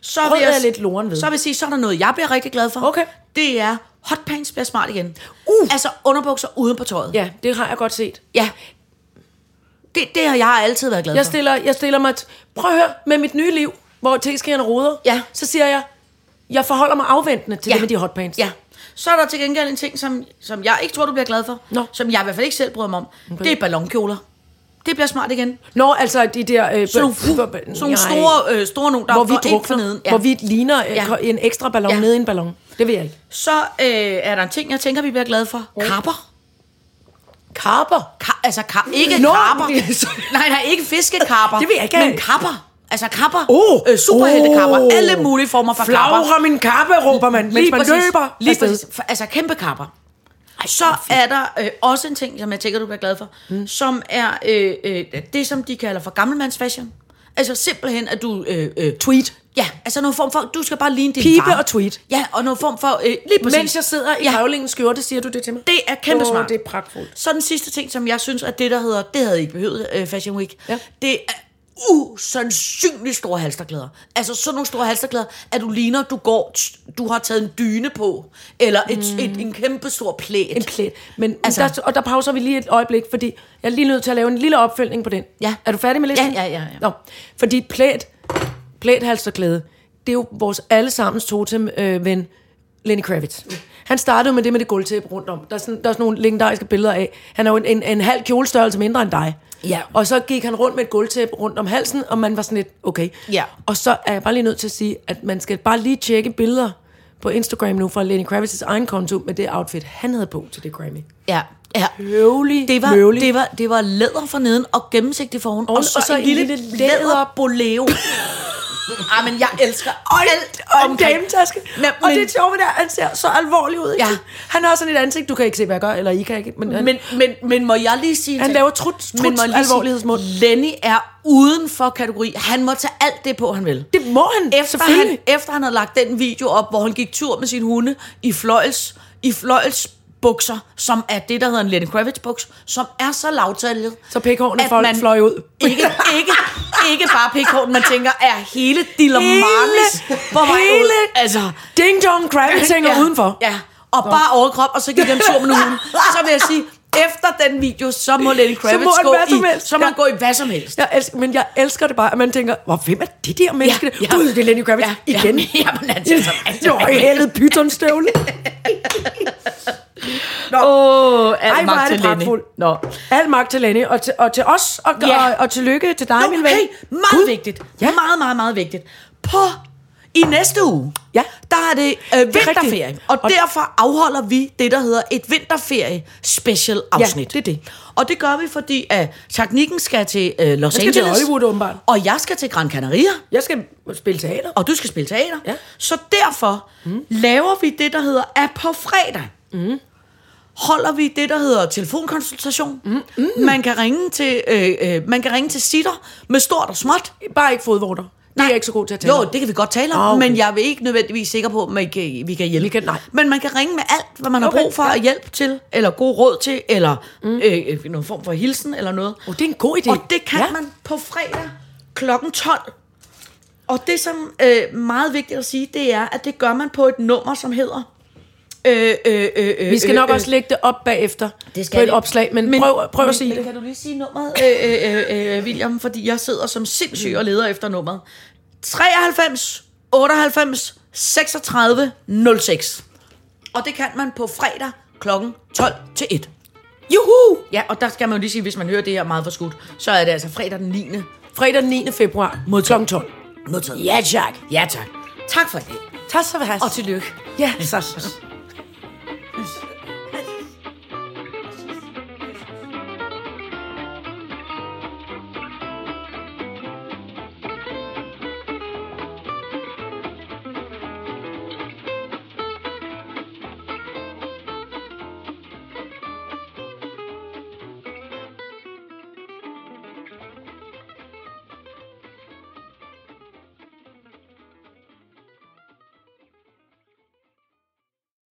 Så Rød vil jeg, er lidt loren ved. Så vil jeg sige, så er der noget, jeg bliver rigtig glad for. Okay. Det er hotpants bliver smart igen. Uh. Altså underbukser uden på tøjet. Ja, det har jeg godt set. ja. Det, det har jeg altid været glad Jeg for. stiller, jeg stiller mig... T- Prøv at høre, med mit nye liv, hvor tekskerne roder, Ja. så siger jeg, jeg forholder mig afventende til Ja. det med de hotpants. Ja. Så er der til gengæld en ting, som, som jeg ikke tror, du bliver glad for. Nå. Som jeg i hvert fald ikke selv bryder mig om. Okay. Det er ballonkjoler. Det bliver smart igen. Nå, altså de der... Øh, Sådan nogle, b- sådan nogle store, øh, store nogle, der hvor vi drukner, neden. hvor vi ligner øh, Ja. en ekstra ballon Ja. nede i en ballon. Det vil jeg ikke. Så øh, er der en ting, jeg tænker, vi bliver glade for. Karper. Karper. Ka- altså, kar- ikke Nå, karper. er nej, nej, ikke fiskekarper. Det vil jeg ikke. Men kapper. Altså kapper. Oh, øh, superheltekapper. oh. Alle mulige former for kapper. Flag har min kappe, råber man, mens man løber. Lige præcis. For- Altså kæmpe kapper. Så er der øh, også en ting, som jeg tænker, du bliver glad for, mm. som er øh, øh, det, som de kalder for gammelmandsfashion. Altså simpelthen, at du... Øh, øh, Tweet. Ja, altså noget form for... Du skal bare ligne din Pibe far. og tweet. Ja, og noget form for... Øh, lige præcis. Mens jeg sidder i Ja. grævlingens skjorte, siger du det til mig? Det er kæmpe Åh, smart. det er pragtfuldt. Så den sidste ting, som jeg synes, at det, der hedder, det havde ikke behøvet uh, Fashion Week, Ja. det er usandsynligt store halsterklæder. Altså sådan nogle store halsterklæder, at du ligner, du går, du har taget en dyne på, eller et, mm. et, en kæmpe stor plæt. En plæt. Men Altså- altså, der, og der pauser vi lige et øjeblik, fordi jeg er lige nødt til at lave en lille opfølgning på den. Ja. Er du færdig med listen? Ja, ja, ja, ja. Nå, fordi plæt, plæthalsterklæde, det er jo vores allesammens totem øh, ven, Lenny Kravitz. Han startede med det med det gulvtæppe rundt om. Der er, sådan, der er sådan nogle legendariske billeder af. Han er jo en, en, en halv kjolestørrelse mindre end dig. Ja. Og så gik han rundt med et gulvtæppe rundt om halsen, og man var sådan lidt, okay. Ja. Og så er jeg bare lige nødt til at sige, at man skal bare lige tjekke billeder på Instagram nu fra Lenny Kravitz's egen konto med det outfit, han havde på til det Grammy. Ja, ja. Høvlig, Det var, møvlig. det, var, det var læder for neden og gennemsigtig for oven, og, og, så, og så en lille, lille læder boleo. Ej, men jeg elsker alt og en dametaske. Men- og men- det er sjovt, der, han ser så alvorlig ud. Ikke? Ja. Han har sådan et ansigt, du kan ikke se, hvad jeg gør, eller I kan ikke. Men, men Men, men, men må jeg lige sige Han laver trut- trut- Men må lige alvorlighedsmund. sige, Lenny er uden for kategori. Han må tage alt det på, han vil. det må han, Efter han, efter han havde lagt den video op, hvor han gik tur med sin hunde i fløjls, i fløjls bukser, som er det, der hedder en Lenny Kravitz buks, som er så lavtallet. Så pikhårene at folk man fløj ud. Ikke, ikke, ikke bare pikhårene, man tænker, er hele Dillermangles på vej ud. hele Altså, Ding Dong Kravitz hænger udenfor. Ja, og bare overkrop, og så gik han tur med hunden. Så vil jeg sige, efter den video, så må Lenny Kravitz må han gå i, så må Ja. gå i hvad som helst. Jeg elsker, men jeg elsker det bare, at man tænker, hvor hvem er det der menneske? Ja, ja. Gud, det er Lenny Kravitz Ja, igen. Ja, jamen, han ser så helvede pythonstøvle. Åh, oh, Ej, hvor er det pragtfuldt. Nå. Al magt til Lenny, og til, og til os, og, ja. og, og tillykke til dig, Nå, min ven. hey, meget Gud. vigtigt. Ja. Meget, meget, meget vigtigt. På i næste uge, Ja. der er det øh, vinterferie. rigtigt. Og, Og- derfor afholder vi det, der hedder et vinterferie special afsnit. det er det. Og det gør vi, fordi at teknikken skal til øh, Los skal til Angeles. Hollywood, åbenbart. Og jeg skal til Gran Canaria. Jeg skal spille teater. og du skal spille teater. Ja. Så derfor mm. laver vi det, der hedder, at på fredag mm. holder vi det, der hedder telefonkonsultation. Mm. Mm. Man, kan ringe til, øh, øh, man kan ringe til sitter med stort og småt. Bare ikke fodvorter. Det er ikke så god til at tale Jo, om. det kan vi godt tale om, Ah, okay. men jeg er ikke nødvendigvis sikker på, at vi kan, vi kan hjælpe. Vi kan- nej. Men man kan ringe med alt, hvad man har Okay, brug for ja. hjælp til, eller god råd til, eller mm. øh, øh, noget form for hilsen, eller noget. Oh, det er en god idé. Og det kan. Ja. man på fredag klokken 12. Og det, som er øh, meget vigtigt at sige, det er, at det gør man på et nummer, som hedder... Øh, øh, øh, øh, Vi skal nok øh, også lægge det op bagefter det skal på et vi. opslag, men, men prøv, prøv men, at sige men, det. Kan du lige sige nummeret, øh, øh, øh, øh, William? Fordi jeg sidder som sindssyg og leder efter nummeret. 93 98 36 06. Og det kan man på fredag klokken 12 til 1. Juhu! Ja, og der skal man jo lige sige, hvis man hører det her meget forskudt, så er det altså fredag den 9. Fredag den 9. februar mod kl. 12. Modtaget. Ja, tak. Ja, tak. Tak for det. Tak så være. Og tillykke. Ja, så.